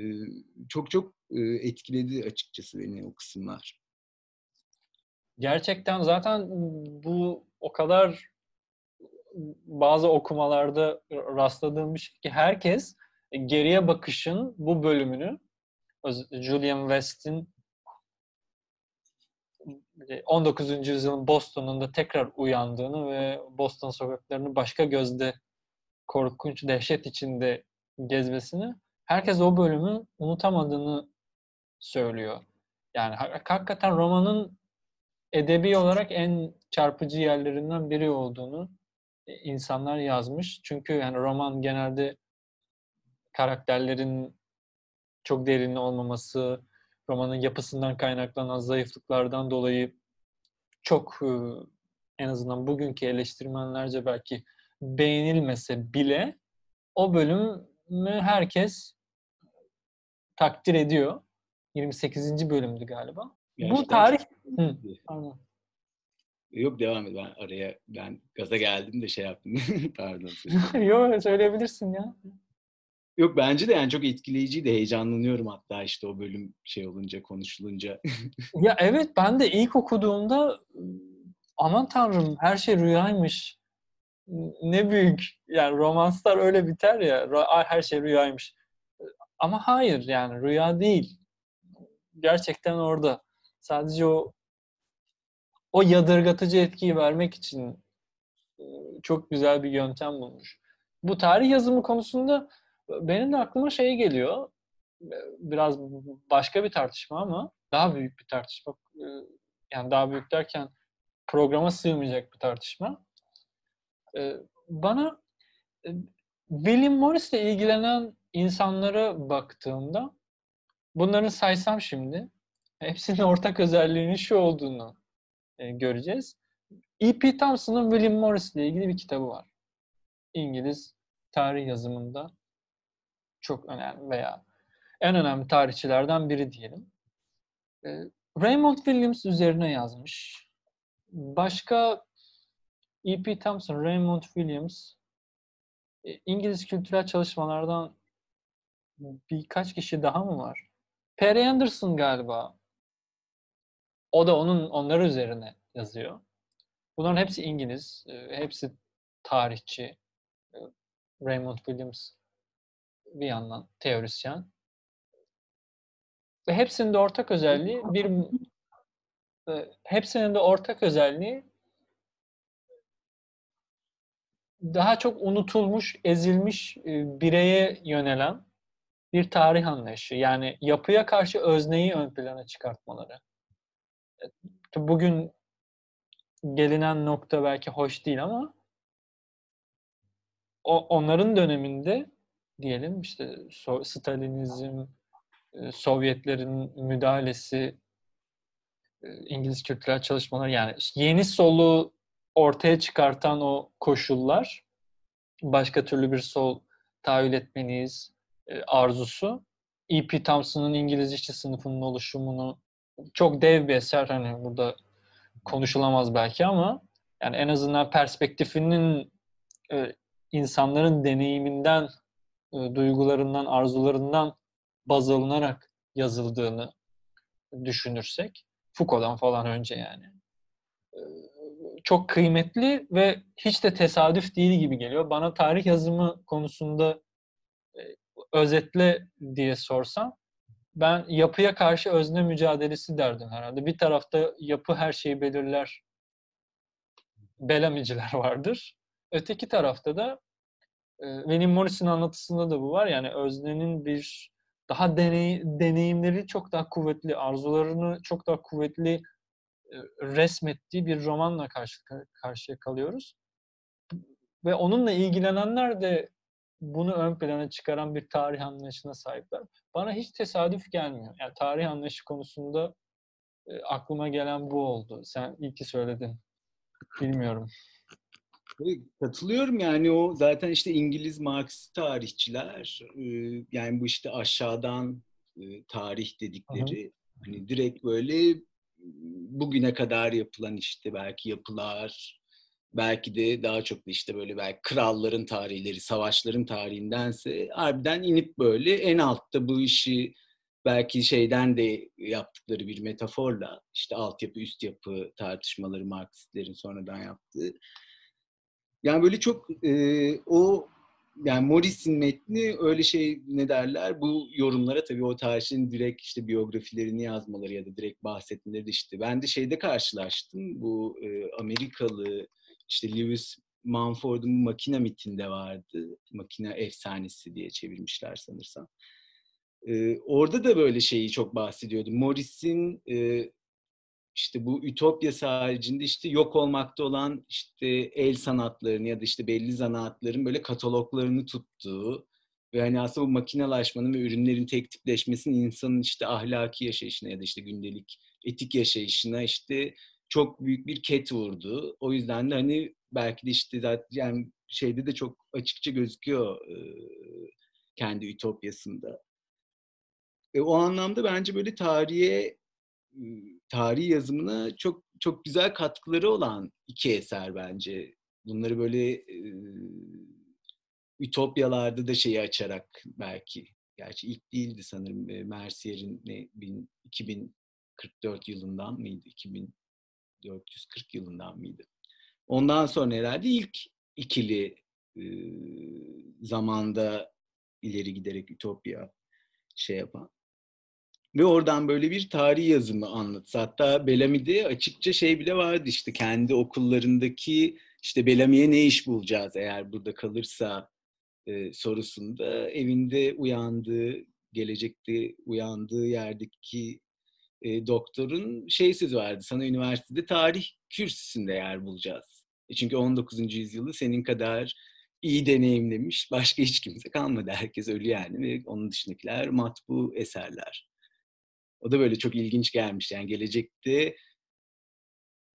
çok çok e, etkiledi açıkçası beni o kısımlar. Gerçekten zaten bu o kadar bazı okumalarda rastladığım bir şey ki herkes geriye bakışın bu bölümünü Julian West'in 19. yüzyılın Boston'unda tekrar uyandığını ve Boston sokaklarını başka gözde korkunç dehşet içinde gezmesini herkes o bölümü unutamadığını söylüyor. Yani hakikaten romanın edebi olarak en çarpıcı yerlerinden biri olduğunu e, insanlar yazmış. Çünkü yani roman genelde karakterlerin çok derinli olmaması, romanın yapısından kaynaklanan zayıflıklardan dolayı çok e, en azından bugünkü eleştirmenlerce belki beğenilmese bile o bölümü herkes takdir ediyor. 28. bölümdü galiba. Gerçekten Bu tarih... Hı, pardon. Yok devam et. Ben araya ben gaza geldim de şey yaptım. <laughs> Pardon. <laughs> Yok söyleyebilirsin ya. Yok bence de yani çok etkileyiciydi. Heyecanlanıyorum hatta işte o bölüm şey olunca, konuşulunca. <laughs> ya evet ben de ilk okuduğumda aman tanrım her şey rüyaymış. Ne büyük. Yani romanslar öyle biter ya. Her şey rüyaymış. Ama hayır yani rüya değil. Gerçekten orada. Sadece o o yadırgatıcı etkiyi vermek için çok güzel bir yöntem bulmuş. Bu tarih yazımı konusunda benim de aklıma şey geliyor. Biraz başka bir tartışma ama daha büyük bir tartışma. Yani daha büyük derken programa sığmayacak bir tartışma. Bana William Morris ile ilgilenen insanlara baktığımda bunların saysam şimdi hepsinin ortak özelliğinin şu olduğunu göreceğiz. E.P. Thompson'ın William Morris ile ilgili bir kitabı var. İngiliz tarih yazımında çok önemli veya en önemli tarihçilerden biri diyelim. E, Raymond Williams üzerine yazmış. Başka E.P. Thompson, Raymond Williams e, İngiliz kültürel çalışmalardan birkaç kişi daha mı var? Perry Anderson galiba. O da onun onlar üzerine yazıyor. Bunların hepsi İngiliz, e, hepsi tarihçi. E, Raymond Williams bir yandan teorisyen. Ve hepsinin de ortak özelliği bir e, hepsinin de ortak özelliği daha çok unutulmuş, ezilmiş e, bireye yönelen bir tarih anlayışı. Yani yapıya karşı özneyi ön plana çıkartmaları. E, bugün gelinen nokta belki hoş değil ama o, onların döneminde diyelim işte so Stalinizm, e, Sovyetlerin müdahalesi, e, İngiliz kültürel çalışmalar yani yeni solu ortaya çıkartan o koşullar başka türlü bir sol tahayyül etmeliyiz e, arzusu E.P. Thompson'ın İngiliz işçi sınıfının oluşumunu çok dev bir eser hani burada konuşulamaz belki ama yani en azından perspektifinin insanların deneyiminden e, duygularından, arzularından baz alınarak yazıldığını düşünürsek, Foucault'dan falan önce yani. E, çok kıymetli ve hiç de tesadüf değil gibi geliyor. Bana tarih yazımı konusunda e, özetle diye sorsam, ben yapıya karşı özne mücadelesi derdim herhalde. Bir tarafta yapı her şeyi belirler, belemiciler <laughs> vardır. Öteki tarafta da William Morris'in anlatısında da bu var. Yani öznenin bir daha deney, deneyimleri çok daha kuvvetli, arzularını çok daha kuvvetli resmettiği bir romanla karşı karşıya kalıyoruz. Ve onunla ilgilenenler de bunu ön plana çıkaran bir tarih anlayışına sahipler. Bana hiç tesadüf gelmiyor. Yani tarih anlayışı konusunda aklıma gelen bu oldu. Sen iyi ki söyledin. Bilmiyorum. Katılıyorum yani o zaten işte İngiliz Marksist tarihçiler yani bu işte aşağıdan tarih dedikleri Aha. hani direkt böyle bugüne kadar yapılan işte belki yapılar belki de daha çok da işte böyle belki kralların tarihleri, savaşların tarihindense harbiden inip böyle en altta bu işi belki şeyden de yaptıkları bir metaforla işte altyapı üst yapı tartışmaları Marksistlerin sonradan yaptığı Yani böyle çok e, o yani Morris'in metni öyle şey ne derler bu yorumlara tabii o tarihçinin direkt işte biyografilerini yazmaları ya da direkt bahsetmeleri işte. Ben de şeyde karşılaştım bu e, Amerikalı işte Lewis Manford'un makine mitinde vardı. Makine efsanesi diye çevirmişler sanırsam. Ee, orada da böyle şeyi çok bahsediyordu. Morris'in e, işte bu ütopyası haricinde işte yok olmakta olan işte el sanatlarını ya da işte belli zanaatların böyle kataloglarını tuttuğu ve hani aslında bu makinelaşmanın ve ürünlerin tek tipleşmesinin insanın işte ahlaki yaşayışına ya da işte gündelik etik yaşayışına işte çok büyük bir ket vurdu. O yüzden de hani belki de işte zaten yani şeyde de çok açıkça gözüküyor kendi ütopyasında. E, o anlamda bence böyle tarihe tarihi yazımına çok çok güzel katkıları olan iki eser bence. Bunları böyle e, ütopyalarda da şeyi açarak belki gerçi ilk değildi sanırım e, Mercier'in ne 2044 yılından mıydı? 2440 yılından mıydı? Ondan sonra herhalde ilk ikili e, zamanda ileri giderek ütopya şey yapan. Ve oradan böyle bir tarih yazımı anlatsa. Hatta Bellamy'de açıkça şey bile vardı işte kendi okullarındaki işte Bellamy'e ne iş bulacağız eğer burada kalırsa e, sorusunda evinde uyandığı, gelecekte uyandığı yerdeki e, doktorun şey sözü vardı. Sana üniversitede tarih kürsüsünde yer bulacağız. E çünkü 19. yüzyılı senin kadar iyi deneyimlemiş başka hiç kimse kalmadı. Herkes ölü yani ve onun dışındakiler matbu eserler. O da böyle çok ilginç gelmiş. Yani gelecekte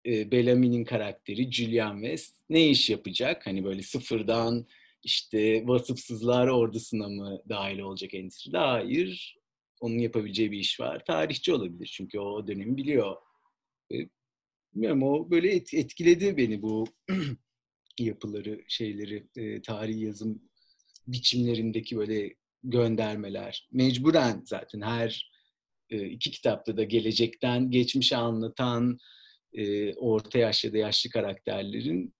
e, Bellamy'nin karakteri Julian West ne iş yapacak? Hani böyle sıfırdan işte vasıfsızlar ordusuna mı dahil olacak endüstride? Hayır. Onun yapabileceği bir iş var. Tarihçi olabilir çünkü o dönemi biliyor. E, bilmiyorum o böyle etkiledi beni bu <clears throat> yapıları, şeyleri, e, tarihi yazım biçimlerindeki böyle göndermeler. Mecburen zaten her iki kitapta da gelecekten geçmişe anlatan e, orta yaş ya da yaşlı karakterlerin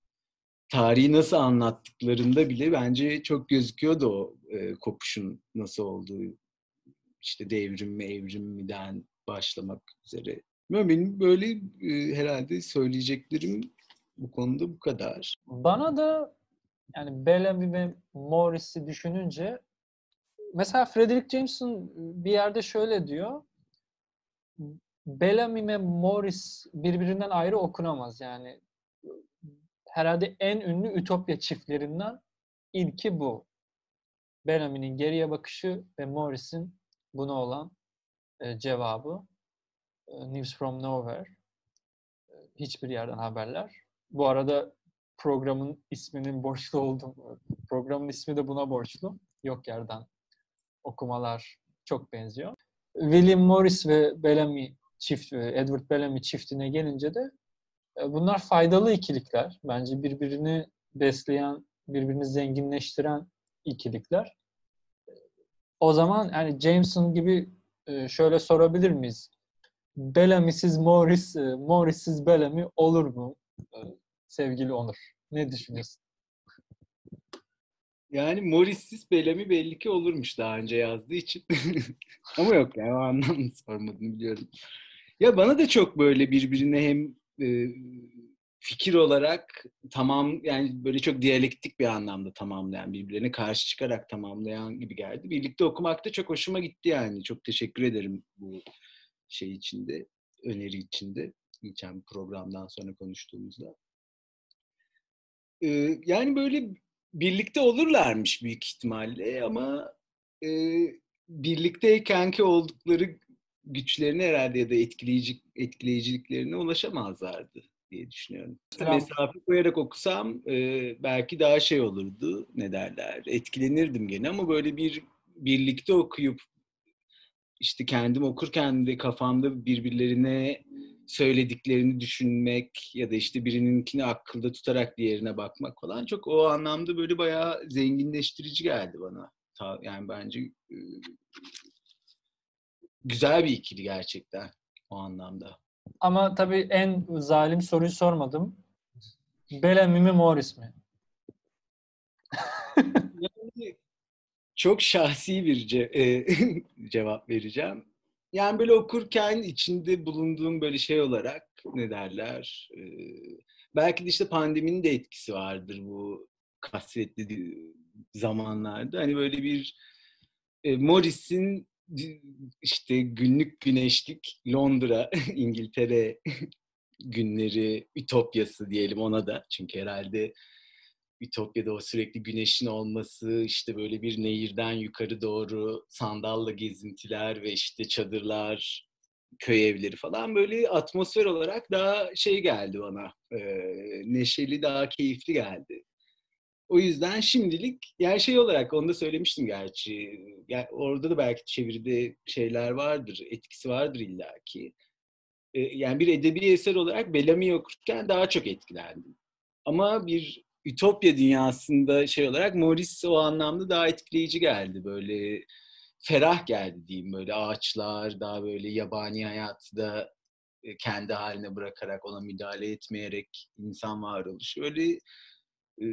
tarihi nasıl anlattıklarında bile bence çok gözüküyordu o e, kopuşun nasıl olduğu. işte devrim mi evrim miden başlamak üzere. Benim böyle e, herhalde söyleyeceklerim bu konuda bu kadar. Bana da yani Bellamy ve Morris'i düşününce mesela Frederick Jameson bir yerde şöyle diyor. Bellamy ve Morris birbirinden ayrı okunamaz yani. Herhalde en ünlü Ütopya çiftlerinden ilki bu. Bellamy'nin geriye bakışı ve Morris'in buna olan e, cevabı. E, News from Nowhere. E, hiçbir yerden haberler. Bu arada programın isminin borçlu oldum. Programın ismi de buna borçlu. Yok yerden okumalar çok benziyor. William Morris ve Bellamy çift, e, Edward Bellamy çiftine gelince de e, bunlar faydalı ikilikler. Bence birbirini besleyen, birbirini zenginleştiren ikilikler. O zaman yani Jameson gibi e, şöyle sorabilir miyiz? Bellamy'siz Morris, Morris'siz Bellamy olur mu? Sevgili Onur. Ne düşünüyorsun? Yani Morris'siz Bellamy belli ki olurmuş daha önce yazdığı için. <laughs> Ama yok yani o anlamda <laughs> sormadım biliyorum. Ya bana da çok böyle birbirine hem e, fikir olarak tamam yani böyle çok diyalektik bir anlamda tamamlayan birbirlerine karşı çıkarak tamamlayan gibi geldi. Birlikte okumak da çok hoşuma gitti yani. Çok teşekkür ederim bu şey içinde, öneri içinde. Geçen programdan sonra konuştuğumuzda. Ee, yani böyle birlikte olurlarmış büyük ihtimalle ama e, birlikteykenki oldukları güçlerine herhalde ya da etkileyici, etkileyiciliklerine ulaşamazlardı diye düşünüyorum. Tamam. Mesafe koyarak okusam e, belki daha şey olurdu ne derler etkilenirdim gene ama böyle bir birlikte okuyup işte kendim okurken de kafamda birbirlerine söylediklerini düşünmek ya da işte birininkini akılda tutarak diğerine bakmak falan çok o anlamda böyle bayağı zenginleştirici geldi bana. Yani bence güzel bir ikili gerçekten o anlamda. Ama tabii en zalim soruyu sormadım. Bellamy mi Morris mi? <laughs> yani, çok şahsi bir ce- e, <laughs> cevap vereceğim. Yani böyle okurken içinde bulunduğum böyle şey olarak ne derler? E, belki de işte pandeminin de etkisi vardır bu kasvetli zamanlarda. Hani böyle bir e, Morris'in işte günlük güneşlik Londra, <laughs> İngiltere <laughs> günleri, ütopyası diyelim ona da. Çünkü herhalde Ütopya'da o sürekli güneşin olması, işte böyle bir nehirden yukarı doğru sandalla gezintiler ve işte çadırlar, köy evleri falan böyle atmosfer olarak daha şey geldi bana. E, neşeli, daha keyifli geldi. O yüzden şimdilik yani şey olarak onu da söylemiştim gerçi. Yani orada da belki çeviride şeyler vardır, etkisi vardır illaki. Ee, yani bir edebi eser olarak Bellamy'yi okurken daha çok etkilendim. Ama bir Ütopya dünyasında şey olarak Morris o anlamda daha etkileyici geldi. Böyle ferah geldi diyeyim. Böyle ağaçlar, daha böyle yabani hayatı da e, kendi haline bırakarak ona müdahale etmeyerek insan varoluşu. Öyle e,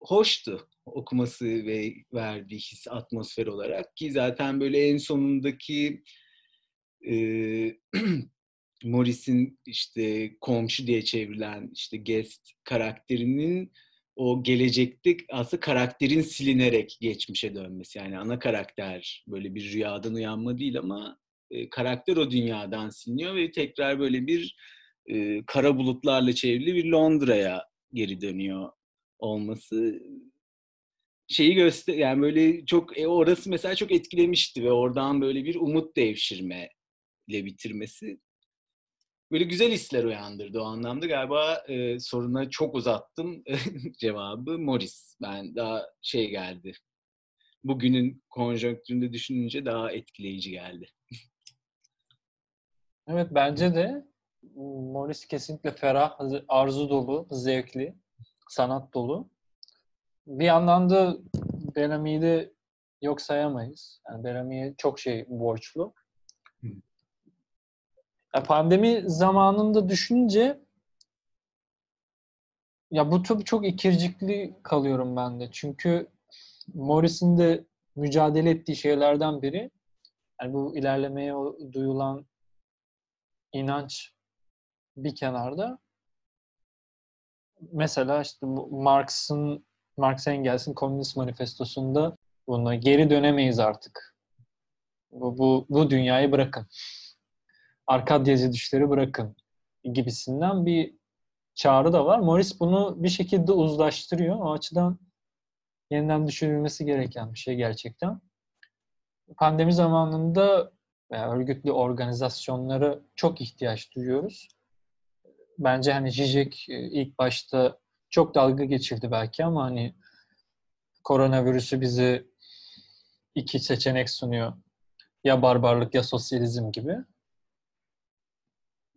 hoştu okuması ve verdiği his atmosfer olarak ki zaten böyle en sonundaki e, <clears throat> Morris'in işte komşu diye çevrilen işte guest karakterinin o gelecekte aslında karakterin silinerek geçmişe dönmesi. Yani ana karakter böyle bir rüyadan uyanma değil ama e, karakter o dünyadan siliniyor ve tekrar böyle bir e, kara bulutlarla çevrili bir Londra'ya geri dönüyor olması şeyi göster yani böyle çok e, orası mesela çok etkilemişti ve oradan böyle bir umut devşirme ile bitirmesi böyle güzel hisler uyandırdı o anlamda. Galiba e, soruna çok uzattım <laughs> cevabı Morris. Ben daha şey geldi. Bugünün konjonktüründe düşününce daha etkileyici geldi. evet bence de Morris kesinlikle ferah, arzu dolu, zevkli, sanat dolu. Bir yandan da Bellamy'yi de yok sayamayız. Yani Bellamy'ye çok şey borçlu. Ya pandemi zamanında düşününce ya bu tabii çok ikircikli kalıyorum ben de. Çünkü Morris'in de mücadele ettiği şeylerden biri yani bu ilerlemeye duyulan inanç bir kenarda mesela işte Marx'ın Marx Engels'in Komünist Manifestosu'nda bunu geri dönemeyiz artık. Bu, bu, bu dünyayı bırakın. Arkadyacı düşleri bırakın gibisinden bir çağrı da var. Morris bunu bir şekilde uzlaştırıyor. O açıdan yeniden düşünülmesi gereken bir şey gerçekten. Pandemi zamanında veya örgütlü organizasyonlara çok ihtiyaç duyuyoruz. Bence hani Zizek e, ilk başta çok dalga geçirdi belki ama hani koronavirüsü bize iki seçenek sunuyor. Ya barbarlık ya sosyalizm gibi.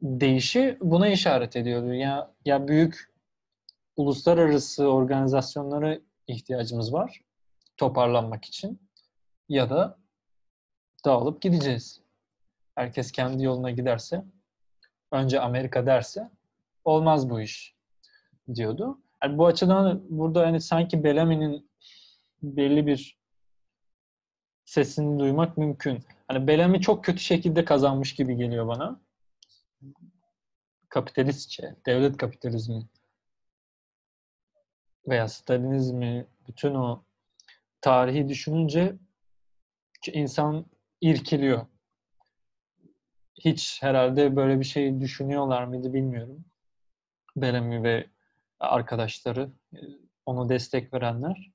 Değişi buna işaret ediyordu. Ya, ya büyük uluslararası organizasyonlara ihtiyacımız var toparlanmak için ya da dağılıp gideceğiz. Herkes kendi yoluna giderse, önce Amerika derse olmaz bu iş diyordu. Yani bu açıdan burada hani sanki Bellamy'nin belli bir sesini duymak mümkün. Hani Bellamy çok kötü şekilde kazanmış gibi geliyor bana. Kapitalistçe, devlet kapitalizmi veya Stalinizmi, bütün o tarihi düşününce insan irkiliyor. Hiç herhalde böyle bir şey düşünüyorlar mıydı bilmiyorum. Bellamy ve arkadaşları, e, onu destek verenler.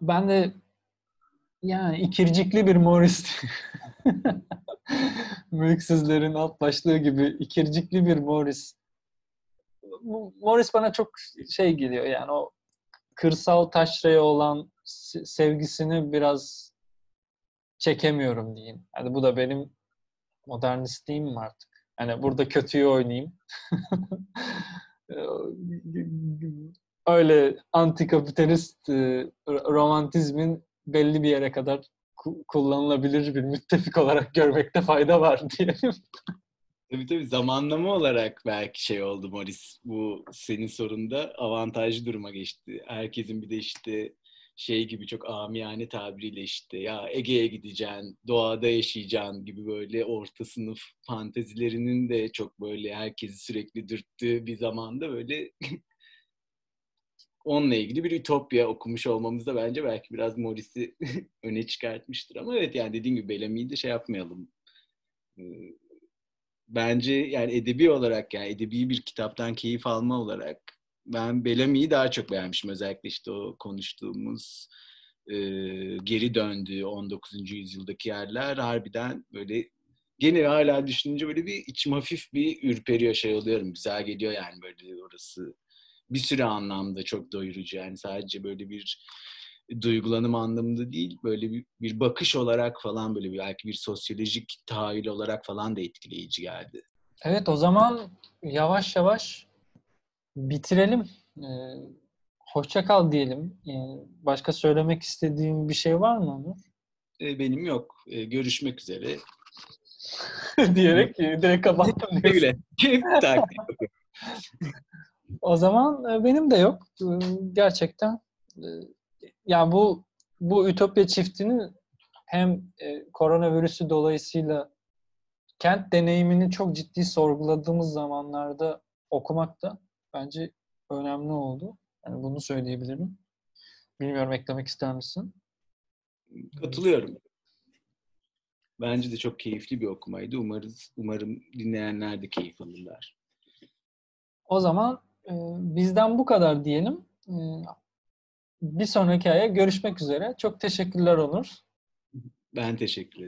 Ben de yani ikircikli bir Morris <laughs> Mülksüzlerin alt başlığı gibi ikircikli bir Morris. Morris bana çok şey geliyor yani o kırsal taşraya olan sevgisini biraz çekemiyorum diyeyim. Yani bu da benim modernistliğim artık? Yani burada kötüyü oynayayım. <laughs> öyle antikapitalist e, romantizmin belli bir yere kadar kullanılabilir bir müttefik olarak görmekte fayda var <laughs> diyelim. Tabii tabii zamanlama olarak belki şey oldu Morris. Bu senin sorunda avantajlı duruma geçti. Herkesin bir de işte şey gibi çok amiyane tabiriyle işte ya Ege'ye gideceksin, doğada yaşayacaksın gibi böyle orta sınıf fantezilerinin de çok böyle herkesi sürekli dürttüğü bir zamanda böyle <laughs> onunla ilgili bir ütopya okumuş olmamız da bence belki biraz Morris'i <laughs> öne çıkartmıştır. Ama evet yani dediğim gibi Bellamy'yi de şey yapmayalım. Bence yani edebi olarak yani edebi bir kitaptan keyif alma olarak ben Bellamy'yi daha çok beğenmişim. Özellikle işte o konuştuğumuz e, geri döndüğü 19. yüzyıldaki yerler harbiden böyle gene hala düşününce böyle bir içim hafif bir ürperiyor şey oluyorum. Güzel geliyor yani böyle orası. Bir sürü anlamda çok doyurucu yani sadece böyle bir duygulanım anlamında değil böyle bir, bir bakış olarak falan böyle bir, belki bir sosyolojik tahayyül olarak falan da etkileyici geldi. Evet o zaman yavaş yavaş bitirelim. Ee, hoşça kal diyelim. Ee, başka söylemek istediğim bir şey var mı Onur? Ee, benim yok. Ee, görüşmek üzere. <laughs> Diyerek direkt kapattım. Öyle. <laughs> <laughs> o zaman e, benim de yok. Ee, gerçekten e, yani bu bu Ütopya çiftinin hem e, koronavirüsü dolayısıyla kent deneyimini çok ciddi sorguladığımız zamanlarda okumak da bence önemli oldu. Yani bunu söyleyebilirim. Bilmiyorum eklemek ister misin? Katılıyorum. Bence de çok keyifli bir okumaydı. Umarız, umarım dinleyenler de keyif alırlar. O zaman e, bizden bu kadar diyelim. E, bir sonraki aya görüşmek üzere. Çok teşekkürler Onur. Ben teşekkür ederim.